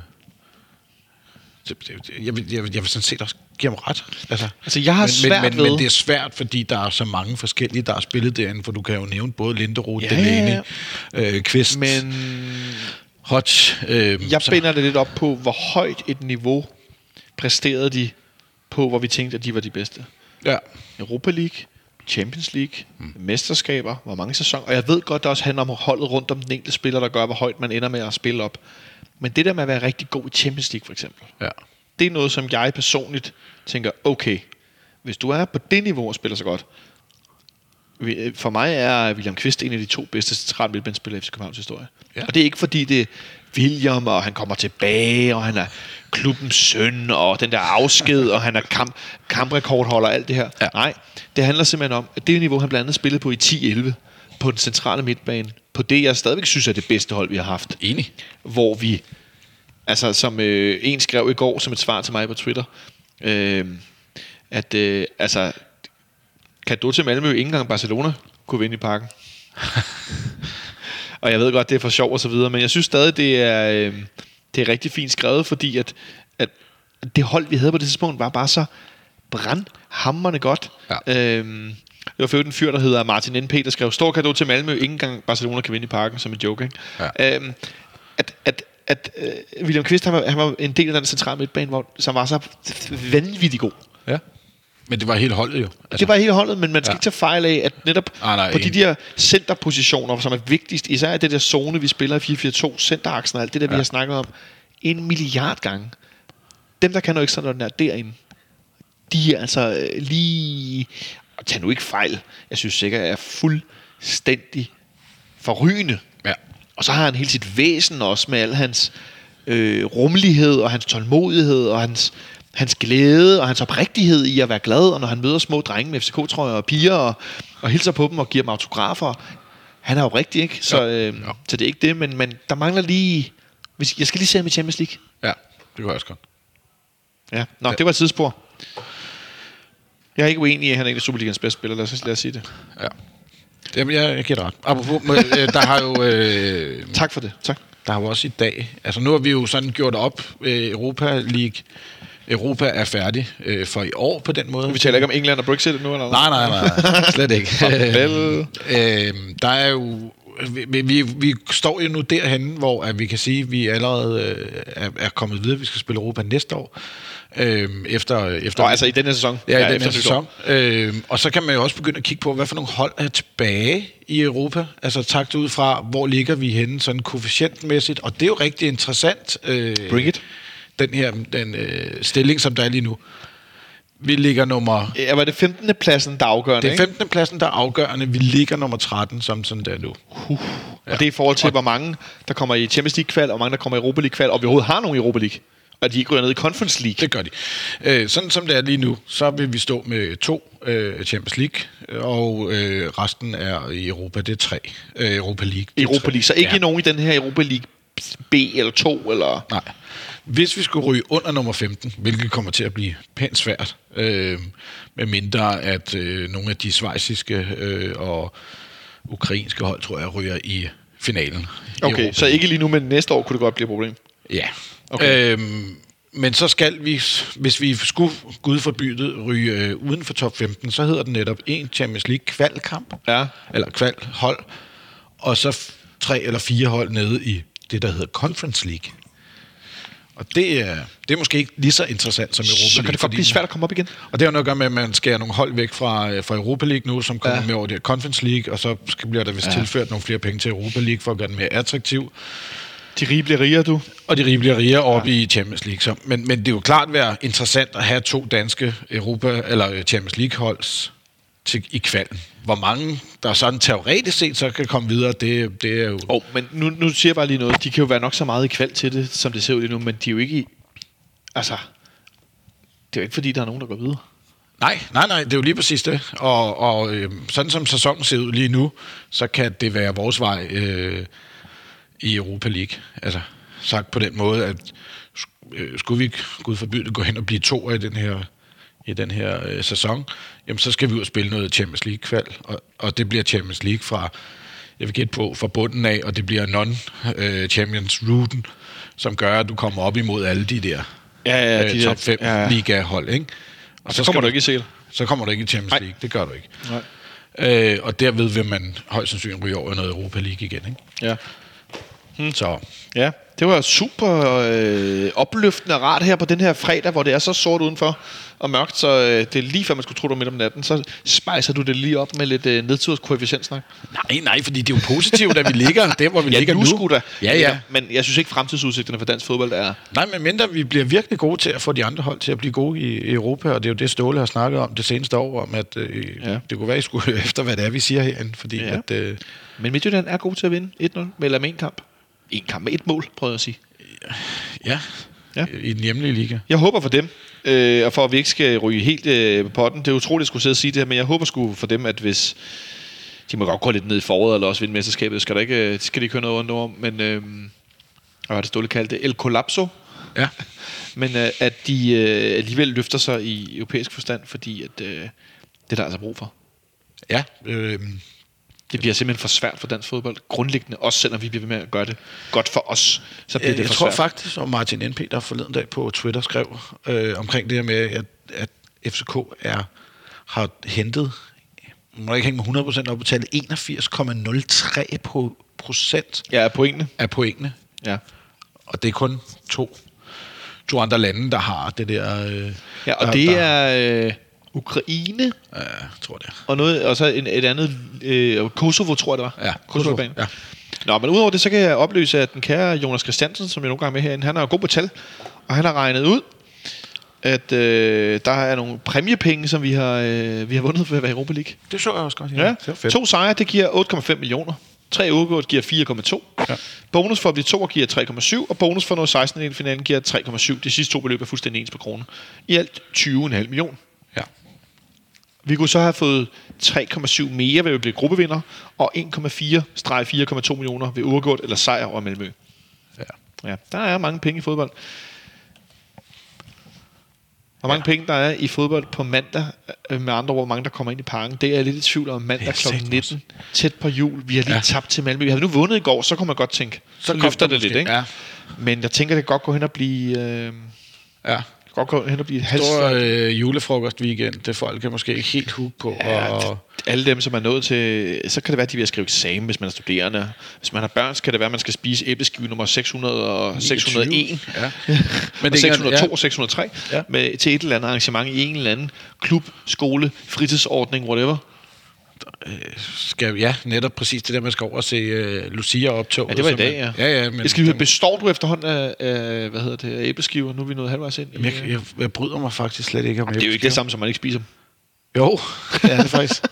jeg, vil, jeg, vil, jeg vil sådan set også give ham ret. Altså, Altså, jeg har men, svært men, men, ved- men det er svært, fordi der er så mange forskellige, der har spillet derinde, for du kan jo nævne både Linderoth, ja, Delaney, øh, Kvist, Men Hodge. Øh, jeg så- binder det lidt op på, hvor højt et niveau præsterede de på, hvor vi tænkte, at de var de bedste. Ja, Europa League, Champions League, mm. mesterskaber, hvor mange sæsoner. Og jeg ved godt, der også handler om holdet rundt om den enkelte spiller, der gør, hvor højt man ender med at spille op. Men det der med at være rigtig god i Champions League for eksempel, ja. Det er noget, som jeg personligt tænker, okay, hvis du er på det niveau og spiller så godt, vi- for mig er William Kvist en af de to bedste centrale midtbanespillere i FC Københavns historie. Ja. Og det er ikke fordi, det er William, og han kommer tilbage, og han er klubbens søn, og den der afsked, og han er kamp, kamprekordholder og alt det her. Ja. Nej, det handler simpelthen om, at det niveau, han blandt andet spillede på i 10-11, på den centrale midtbane, på det, jeg stadigvæk synes er det bedste hold, vi har haft Enig. hvor vi, altså som øh, en skrev i går som et svar til mig på Twitter, øh, at øh, altså, kan til Malmø ikke engang Barcelona kunne vinde i parken? og jeg ved godt, det er for sjov og så videre, men jeg synes stadig, det er, øh, det er rigtig fint skrevet, fordi at, at det hold, vi havde på det tidspunkt, var bare så brandhammerne godt. Ja. Øhm, det var for en fyr, der hedder Martin N.P., der skrev, stor kado til Malmø, ikke engang Barcelona kan vinde i parken, som en joke. Ikke? Ja. Øhm, at, at, at øh, William Kvist, han var, han var en del af den centrale midtbane, hvor, som var så vanvittig god. Ja. Men det var helt holdet jo. Altså, det var hele holdet, men man skal Ja. ikke tage fejl af, at netop Ah, nej, på de der centerpositioner, som er vigtigst, især i det der zone, vi spiller i 4-4-2, centeraksen og alt det der, ja. vi har snakket om, en milliard gange. Dem, der kan noget ekstraordinært derinde, de er altså øh, lige... Og tag nu ikke fejl. Jeg synes sikkert, jeg er fuldstændig forrygende. Og så har han hele sit væsen også med al hans øh, rummelighed og hans tålmodighed og hans, hans glæde og hans oprigtighed i at være glad. Og når han møder små drenge med FCK-trøjer og piger og, og hilser på dem og giver dem autografer. Han er jo rigtig, ikke? Så, øh, Ja. så det er ikke det, men, men der mangler lige... Hvis, jeg skal lige se ham i Champions League. Ja, det går også godt. Ja. Nå, ja. det var et tidsspor. Jeg er ikke uenig i, at han er en af Superligans bedste spillere. Lad os, lad os sige det. Ja. Jamen, jeg, jeg giver dig ret. Apropos, øh, der har jo... Øh, Tak for det. Tak. der har jo også i dag... Altså, nu har vi jo sådan gjort op øh, Europa League. Europa er færdig øh, for i år på den måde. Vi taler ikke om England og Brexit nu, eller Nej, nej, nej. Slet ikke. Øh, der er jo... Vi, vi, vi står jo nu derhen, hvor at vi kan sige, at vi allerede øh, er, er kommet videre. Vi skal spille Europa næste år. Øh, efter, efter Nå, altså i denne sæson. Ja, i den her sæson. Øh, og så kan man jo også begynde at kigge på, hvad for nogle hold er tilbage i Europa. Altså takt ud fra, hvor ligger vi henne sådan koefficientmæssigt. Og det er jo rigtig interessant. Øh, Bring it. Den her den, øh, stilling, som der er lige nu. Vi ligger nummer... Ja, var det 15. pladsen, der er afgørende, Det er ikke? 15. pladsen, der er afgørende. Vi ligger nummer 13, som sådan der nu. Og det er i forhold til, hvor mange der kommer i Champions League-kval, og hvor mange der kommer i Europa League-kval, og vi overhovedet har nogen i Europa League. Og de ikke ryger ned i Conference League. Det gør de. Øh, sådan som det er lige nu, så vil vi stå med to øh, Champions League, og øh, resten er i Europa. Det er tre. Øh, Europa League. Europa tre. League. Så ikke Ja. ja. nogen i den her Europa League B eller 2, eller... Nej. Hvis vi skulle ryge under nummer 15, hvilket kommer til at blive pænt svært, øh, med mindre at øh, nogle af de svejsiske øh, og ukrainske hold, tror jeg, ryger i finalen. i Okay, Europa så ikke lige nu, men næste år kunne det godt blive et problem. Ja. Okay. Øhm, men så skal vi, hvis vi skulle, gud forbyde, ryge øh, uden for top 15, så hedder den netop en Champions League kvalkamp, Ja. eller kvalhold, og så tre eller fire hold nede i det, der hedder Conference League. Og det er, det er måske ikke lige så interessant som Europa Så kan League, det godt blive svært at komme op igen. Og det har noget at gøre med, at man skærer nogle hold væk fra, øh, fra Europa League nu, som kommer Ja. med over det Conference League, og så skal- bliver der vist ja. tilført nogle flere penge til Europa League for at gøre den mere attraktiv. De rige bliver rigere, du. Og de rige bliver rigere oppe ja. i Champions League. Så, men, men det er jo klart være interessant at have to danske Europa eller øh, Champions League holds til, i kvalden. Hvor mange, der sådan teoretisk set så kan komme videre, det, det er jo... Oh, men nu, nu siger jeg bare lige noget. De kan jo være nok så meget i kval til det, som det ser ud lige nu, men de er jo ikke i... Altså, det er jo ikke fordi, der er nogen, der går videre. Nej, nej, nej, det er jo lige præcis det. Og, og øh, sådan som sæsonen ser ud lige nu, så kan det være vores vej øh, i Europa League. Altså, sagt på den måde, at øh, skulle vi, gud forbyde det, gå hen og blive to i den her, i den her øh, sæson, jamen så skal vi ud og spille noget Champions League-kval, og, og det bliver Champions League fra, jeg vil gætte på, fra bunden af, og det bliver non-Champions-ruten, som gør, at du kommer op imod alle de der Ja, ja, øh, de top 5 ja, ja. liga-hold, ikke? Og Så skal kommer du ikke i CL. så kommer du ikke i Champions Nej. League. Det gør du ikke. Nej. Øh, og derved vil man højst sandsynligt ryge over noget Europa League igen. Ikke? Ja. Hmm. Så Ja, det var super øh, opløftende og rart her på den her fredag, hvor det er så sort udenfor og mørkt, så øh, det er lige før man skulle tro det var midt om natten, så spejser du det lige op med lidt øh, nedturskoefficientsnak. nej, nej, fordi det er jo positivt, at vi ligger der, hvor vi ligger nu skulle da. Ja, ja. Men jeg synes ikke, fremtidsudsigterne for dansk fodbold er... Nej, men mindre vi bliver virkelig gode til at få de andre hold til at blive gode i, Europa, og det er jo det, Ståle har snakket om det seneste år, om at øh, Ja. ja. det kunne være, at I skulle efter, hvad det er, vi siger herinde, fordi Ja. ja. at, øh, Men Midtjylland er god til at vinde 1-0, eller med en kamp. En kamp med et mål, prøver jeg at sige. ja, Ja. i den hjemlige liga. Jeg håber for dem, øh, og for at vi ikke skal ryge helt øh, på potten. Det er utroligt at skulle sidde og sige det her, men jeg håber sgu for dem, at hvis... De må godt gå lidt ned i foråret, eller også vinde mesterskabet. Skal der ikke, øh, det skal de ikke høre noget ondt om. Men, øh, hvad var det Ståle kaldte det? El Collapso. Ja. Men øh, at de øh, alligevel løfter sig i europæisk forstand, fordi at, øh, det er der altså brug for. Ja, øh, Det bliver simpelthen for svært for dansk fodbold. Grundlæggende, også selvom vi bliver ved med at gøre det godt for os, så bliver Jeg, det jeg for tror svært. faktisk, at Martin NP, der forleden dag på Twitter skrev øh, omkring det her med, at, at FCK er, har hentet, må ikke hænge mig 100% op, betalt 81,03 på procent Ja, pointene. af pointene. Ja. Og det er kun to, to andre lande, der har det der... Øh, ja, og der, det der, er øh, Ukraine, Ja, jeg tror det og, noget, og så en, et andet, øh, Kosovo tror jeg det var. Ja, Kosovo. Kosovo, ja. Nå, men udover det, så kan jeg oplyse, at den kære Jonas Christiansen, som jeg nogle gange er med herinde, han er jo god på tal, og han har regnet ud, at øh, der er nogle præmiepenge, som vi har, øh, vi har vundet ved at være i Europa League. Det så jeg også godt. Ja, det var fedt. to sejre, det giver 8,5 millioner. Tre udgået giver 4,2. Ja. Bonus for at blive to giver 3,7, og bonus for noget 16 i finalen giver 3,7. De sidste to beløb er fuldstændig ens på kroner. I alt 20,5 millioner. Vi kunne så have fået 3,7 mere ved at blive gruppevinder, og 1,4-4,2 millioner ved uafgjort eller sejr over Malmø. ja. Ja, der er mange penge i fodbold. Hvor mange ja. penge der er i fodbold på mandag, øh, med andre ord, hvor mange der kommer ind i parken, det er jeg lidt i tvivl om. Mandag kl. satme 19, tæt på jul. Vi har lige ja. Tabt til Malmø. Vi havde nu vundet i går, så kunne man godt tænke, så, så løfter der det lidt, ikke? Ja. Men jeg tænker, det kan godt gå hen og blive... Øh, ja. Godt gå hen og blive et halvt Stor øh, julefrokost weekend, det folk er måske ikke helt hook på. Ja, og, alle dem, som er nået til... Så kan det være, at de vil skrive eksamen, hvis man er studerende. Hvis man har børn, så kan det være, at man skal spise æbleskive nummer 600 og 601. Ja. Men det er 602 ja. og 603 ja. Ja. med, til et eller andet arrangement i en eller anden klub, skole, fritidsordning, whatever. Skal, ja, netop præcis det der, man skal over og se uh, Lucia optog. Ja, det var i dag, ja. Ja, ja. Men, jeg skal består du efterhånden af, af hvad hedder det, æbleskiver? Nu er vi nået halvvejs ind. jeg, jeg, jeg, bryder mig faktisk slet ikke om det er jo ikke det samme, som man ikke spiser. Jo, det er det faktisk.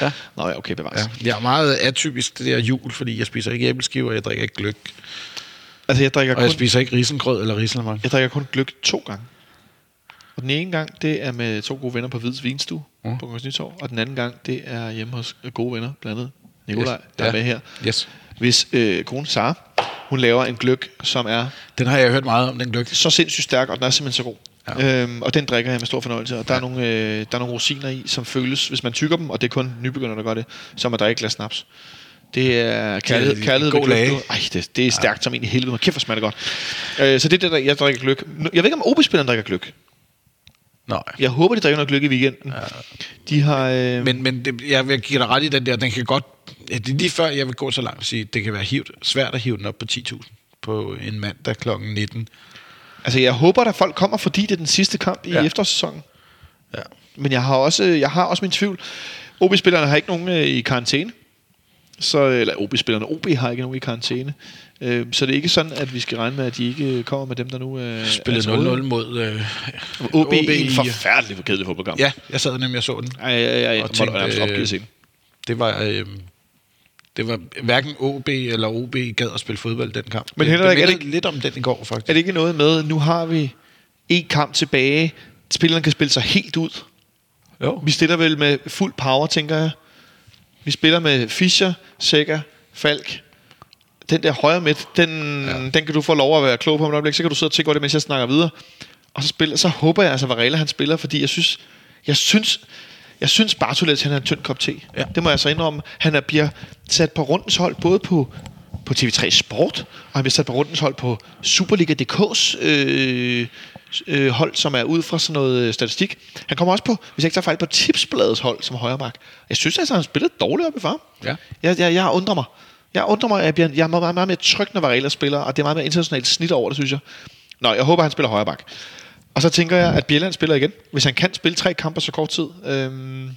ja. Nå ja, okay, bevares. ja. Jeg er meget atypisk det der jul, fordi jeg spiser ikke æbleskiver, jeg drikker ikke gløk. Altså, jeg drikker Og jeg kun, spiser ikke risengrød eller risenlamang. jeg drikker kun gløk to gange. Og den ene gang, det er med to gode venner på Hvids Vinstue Mm. på Kongens Nytorv. Og den anden gang, det er hjemme hos gode venner, blandt andet Nikolaj, Yes. der er Ja. med her. Yes. Hvis øh, kone Sara, hun laver en gløk, som er Den har jeg hørt meget om, den gløk. så sindssygt stærk, og den er simpelthen så god. Ja. Ja. Øhm, og den drikker jeg med stor fornøjelse. Og der, er nogle, øh, der er nogle rosiner i, som føles, hvis man tykker dem, og det er kun nybegynder, der gør det, som at drikke et glas snaps. Det er kærlighed, Det er kærlighed god nu. Ej, det, det er stærkt som en i helvede. Hvor Kæft, hvor smager det godt. Øh, så det er det, der jeg drikker gløk. Jeg ved ikke, om OB-spilleren drikker gløk. Nej. Jeg håber, de drikker noget gløk i weekenden. Ja. De har... Øh, Men, men det, jeg vil give dig ret i den der, den kan godt... Ja, det er lige før, jeg vil gå så langt og sige, det kan være hivet, svært at hive den op på 10.000 på en mandag kl. 19. altså, jeg håber, at folk kommer, fordi det er den sidste kamp i ja. efterårssæsonen. Ja. Men jeg har også, jeg har også min tvivl. OB-spillerne har ikke nogen øh, i karantæne. Så, eller OB-spillerne, OB har ikke nogen i karantæne. Øh, så det er ikke sådan, at vi skal regne med, at de ikke øh, kommer med dem, der nu øh, er til 0-0 mod øh, OB, OB i en forfærdelig kedelig fodboldkamp. Ja, jeg sad nemlig og så den. Ej, ej, ej, Og måtte tænkte, øh, opgive den. Det var... Øh, det var hverken OB eller OB gad at spille fodbold den kamp. Men det, Henrik, det er det mindede lidt om den i går, faktisk. Er det ikke noget med, nu har vi en kamp tilbage, spillerne kan spille sig helt ud. Jo. Vi stiller vel med fuld power, tænker jeg. Vi spiller med Fischer, Sækker, Falk. Den der højre midt, den, Ja. den kan du få lov at være klog på om et øjeblik. Så kan du sidde og tænke over det, mens jeg snakker videre. Og så, spiller, så håber jeg altså, at Varela han spiller, fordi jeg synes, jeg synes, jeg synes Bartolets, han er en tynd kop te. Ja. Det må jeg så indrømme. Han er, bliver sat på rundens hold, både på, på TV3 Sport, og han bliver sat på rundens hold på Superliga.dk's øh, øh, hold, som er ud fra sådan noget øh, statistik. Han kommer også på, hvis jeg ikke tager fejl, på Tipsbladets hold som højreback. Jeg synes altså, han spillede dårligt op i farm. Ja. Jeg, jeg, jeg undrer mig. Jeg undrer mig, at jeg, bliver, jeg er meget, meget mere tryg, når Varela spiller, og det er meget mere internationalt snit over det, synes jeg. Nå, jeg håber, han spiller højre bak. Og så tænker jeg, at Bjelland spiller igen. Hvis han kan spille tre kampe så kort tid, øhm,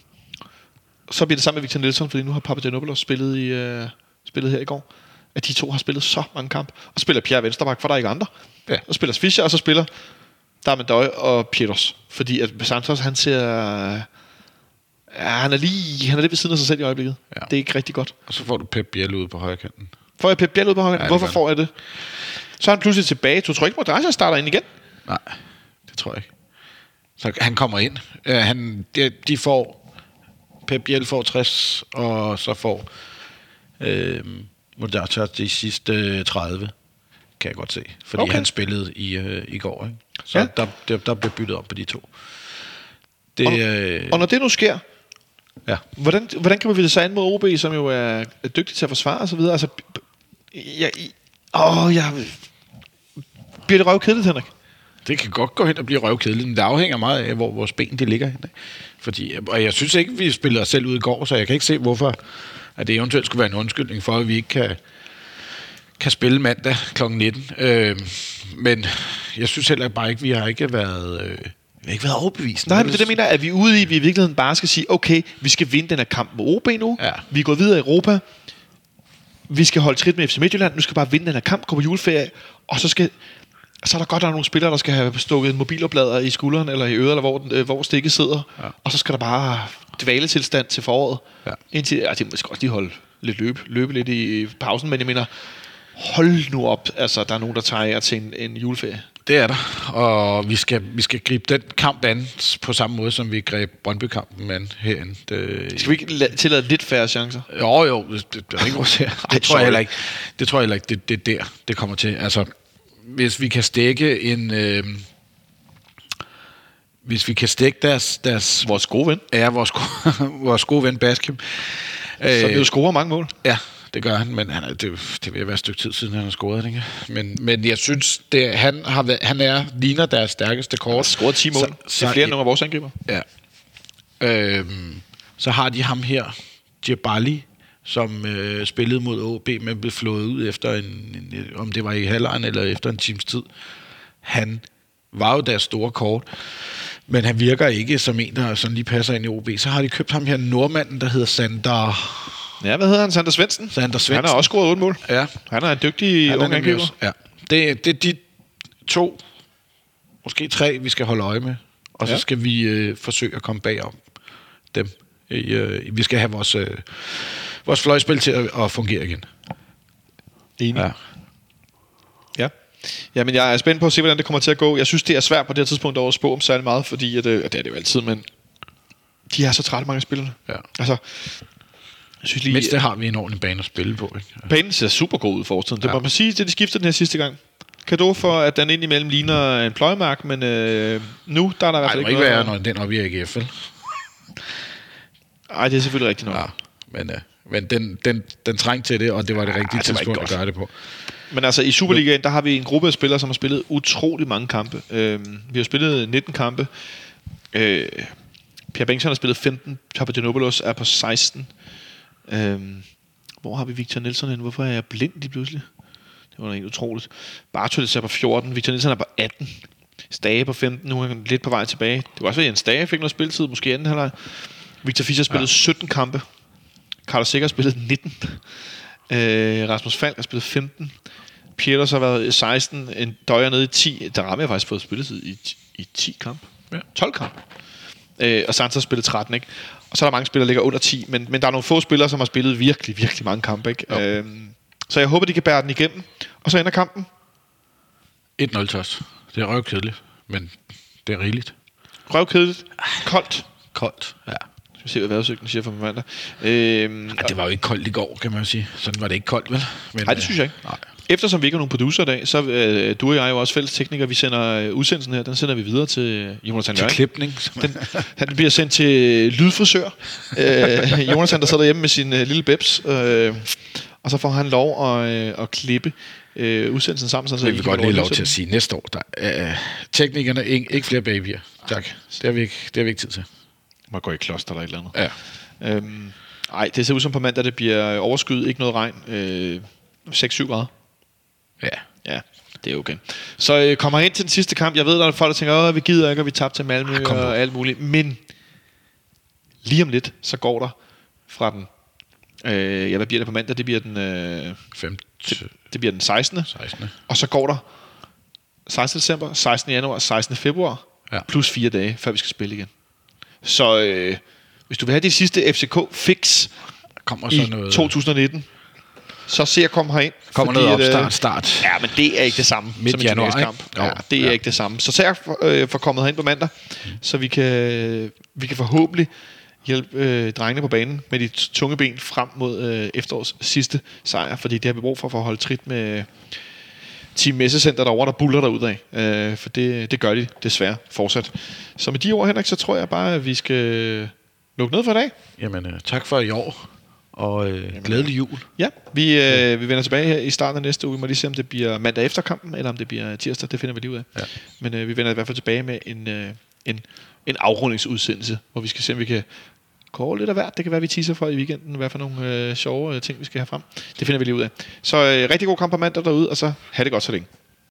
så bliver det sammen med Victor Nielsen, fordi nu har Papagenopoulos spillet, i, øh, spillet her i går. At de to har spillet så mange kampe. Og spiller Pierre Vensterbak, for der er ikke andre. Ja. Og spiller Fischer, og så spiller Darmendøj og Pieters. Fordi at Santos, han ser... Ja, han er lige han er lidt ved siden af sig selv i øjeblikket. Ja. Det er ikke rigtig godt. Og så får du Pep Biel ude på højre kanten. Får jeg Pep Biel ud på højre? Ja, Hvorfor får jeg det? Så er han pludselig tilbage. Du tror ikke, Modrasja starter ind igen? Nej, det tror jeg ikke. Så han kommer ind. Uh, han, de, de får... Pep Biel får 60, og så får øh, Modata de sidste øh, 30, kan jeg godt se. Fordi. Okay. han spillede i, øh, i går. Ikke? Så Ja. der, der, der blev byttet op på de to. Det, Og, øh, og når det nu sker, ja. hvordan, hvordan kan vi det så an mod OB, som jo er er dygtig til at forsvare osv.? Altså, jeg, åh, jeg, bliver det røvkedeligt, Henrik? Det kan godt gå hen og blive røvkedeligt, men det afhænger meget af, hvor vores ben de ligger hen. Fordi, og jeg synes ikke, vi spillede os selv ud i går, så jeg kan ikke se, hvorfor at det eventuelt skulle være en undskyldning for, at vi ikke kan, kan spille mandag kl. 19. Øh, men jeg synes heller bare ikke, vi har ikke været, øh, vi har ikke været overbevisende. Nej, men det er det, jeg mener, at vi er ude i, at vi i virkeligheden bare skal sige, okay, vi skal vinde den her kamp med OB nu. Ja. Vi går videre i Europa. Vi skal holde trit med FC Midtjylland. Nu skal vi bare vinde den her kamp, gå på juleferie. Og så skal så er der godt, der er nogle spillere, der skal have stukket en mobiloplader i skulderen eller i øret, eller hvor, den- øh, hvor stikket sidder. Ja. Og så skal der bare dvaletilstand til foråret. Ja. Indtil, altså, de skal også lige holde lidt løbe, løbe lidt i pausen, men jeg mener, hold nu op. Altså, der er nogen, der tager jer til en, en juleferie. Det er der, og vi skal, vi skal gribe den kamp an på samme måde, som vi greb Brøndby-kampen an herinde. Det, Skal vi ikke la- tillade lidt færre chancer? Jo, jo, det, det, det er ikke vores her. Det tror sorry. jeg heller ikke. Det tror jeg heller ikke, det, det er der, det kommer til. Altså, hvis vi kan stikke en... Øh, hvis vi kan stikke deres... deres Vores gode ven. ja, vores, vores gode ven Baskim. Så vi jo scorer mange mål. Ja, det gør han, men han er, det, det vil være et stykke tid siden, han har scoret, ikke? Men, men jeg synes, det, han, har været, han er, ligner deres stærkeste kort. Han scoret 10 mål. Så, det er flere end nogle af vores angriber. Ja. Øhm, så har de ham her, Djibali, som øh, spillede mod OB, men blev flået ud efter en, en, om det var i halvlejen eller efter en times tid. Han var jo deres store kort, men han virker ikke som en, der sådan lige passer ind i OB. Så har de købt ham her, nordmanden, der hedder Sander, Ja, hvad hedder han? Sander Svendsen? Sander Han Svendsen. har også scoret 8 mål. Ja, Han er en dygtig han ung angriber. Ja. Det, det er de to, måske tre, vi skal holde øje med. Og så Ja. skal vi øh, forsøge at komme bagom dem. I, øh, vi skal have vores, øh, vores fløjspil til at, at fungere igen. Enig. Ja. Ja. Jamen, jeg er spændt på at se, hvordan det kommer til at gå. Jeg synes, det er svært på det her tidspunkt over at spå om særlig meget, fordi at, øh, det er det jo altid, men de er så trætte, mange af spillerne. Ja. Altså, jeg synes lige, Mens det har vi en ordentlig bane at spille på. Ikke? banen ser super god ud for tiden. Det Ja. må man sige, det de skiftede den her sidste gang. Kado for, at den indimellem ligner en pløjemark, men øh, nu der er der i hvert fald det må ikke ikke være, noget. når den er i AGF, vel? Nej, det er selvfølgelig rigtigt nok. Ja, men, øh, men den, den, den trængte til det, og det var det rigtige det ikke tidspunkt at gøre det på. Men altså, i Superligaen, der har vi en gruppe af spillere, som har spillet utrolig mange kampe. Øhm, vi har spillet 19 kampe. Øh, Pierre Bengtsson har spillet 15. Papagenopoulos er på 16. Øhm, hvor har vi Victor Nielsen henne? Hvorfor er jeg blind lige pludselig? Det var da helt utroligt. Bartolis er på 14. Victor Nielsen er på 18. Stage på 15. Nu er han lidt på vej tilbage. Det var også være, Jens Stage fik noget spilletid, måske anden halvleg. Victor Fischer har spillet ja. 17 kampe. Carlos Sikker har spillet 19. Øh, Rasmus Falk har spillet 15. Pieters har været i 16. En døjer nede i 10. Der rammer jeg faktisk fået spilletid i, i 10 kampe. Ja. 12 kampe. Øh, og Santos har spillet 13, ikke? Og så er der mange spillere, der ligger under 10. Men, men der er nogle få spillere, som har spillet virkelig, virkelig mange kampe, ikke? Jo. Øhm, så jeg håber, de kan bære den igennem. Og så ender kampen. 1-0 til os. Det er røvkedeligt, men det er rigeligt. Røvkedeligt. Koldt. Koldt. Ja. Skal vi se, hvad vejrudsigten siger for mandag. Øhm, ja. Det var jo ikke koldt i går, kan man sige. Sådan var det ikke koldt, vel? Men, Nej, det synes jeg ikke. Nej. Eftersom vi ikke har nogen producer i dag, så øh, du og jeg er jo også fælles teknikere. Vi sender øh, udsendelsen her, den sender vi videre til Jonathan Til klipning. Den, han bliver sendt til lydfrisør. Øh, Jonathan, der sidder hjemme med sin øh, lille bebs. Øh, og så får han lov at, øh, at klippe øh, udsendelsen sammen. Sådan, så Vi I vil godt lige lov til at sige næste år. Der, øh, teknikerne, ikke, ikke flere babyer. Tak. Det har vi ikke, det har vi ikke tid til. må gå i kloster eller et eller andet. Ja. Øhm, ej, det ser ud som på mandag, det bliver overskyet, ikke noget regn. Øh, 6-7 grader. Ja. Ja, det er okay. Så øh, kommer ind til den sidste kamp. Jeg ved, der er folk, der tænker, at vi gider ikke, og vi tabte til Malmø nu. og alt muligt. Men lige om lidt, så går der fra den... Øh, ja, hvad bliver det på mandag? Det bliver den, øh, 5. det bliver den 16. 16. Og så går der 16. december, 16. januar, 16. februar, Ja. plus fire dage, før vi skal spille igen. Så øh, hvis du vil have de sidste FCK-fix Kommer så i noget... 2019, så se at komme herind. Kommer fordi noget at, øh, opstart, start. Ja, men det er ikke det samme Midt som en januar, turneringskamp. Ja, det er Ja. ikke det samme. Så for, øh, for kommet herind på mandag, så vi kan, vi kan forhåbentlig hjælpe øh, drengene på banen med de tunge ben frem mod øh, efterårs sidste sejr, fordi det har vi brug for for at holde trit med Team Messecenter derovre, der buller derud af. Øh, for det, det gør de desværre fortsat. Så med de ord, Henrik, så tror jeg bare, at vi skal lukke ned for i dag. Jamen, øh, tak for i år, og øh, glædelig jul. Ja, vi, øh, vi vender tilbage her i starten af næste uge. Vi må lige se, om det bliver mandag efter kampen, eller om det bliver tirsdag. Det finder vi lige ud af. Ja. Men øh, vi vender i hvert fald tilbage med en, øh, en, en afrundingsudsendelse, hvor vi skal se, om vi kan kåre lidt af hvert. Det kan være, vi teaser for i weekenden, hvad for nogle øh, sjove øh, ting, vi skal have frem. Det finder vi lige ud af. Så øh, rigtig god kamp på mandag derude, og så have det godt så længe.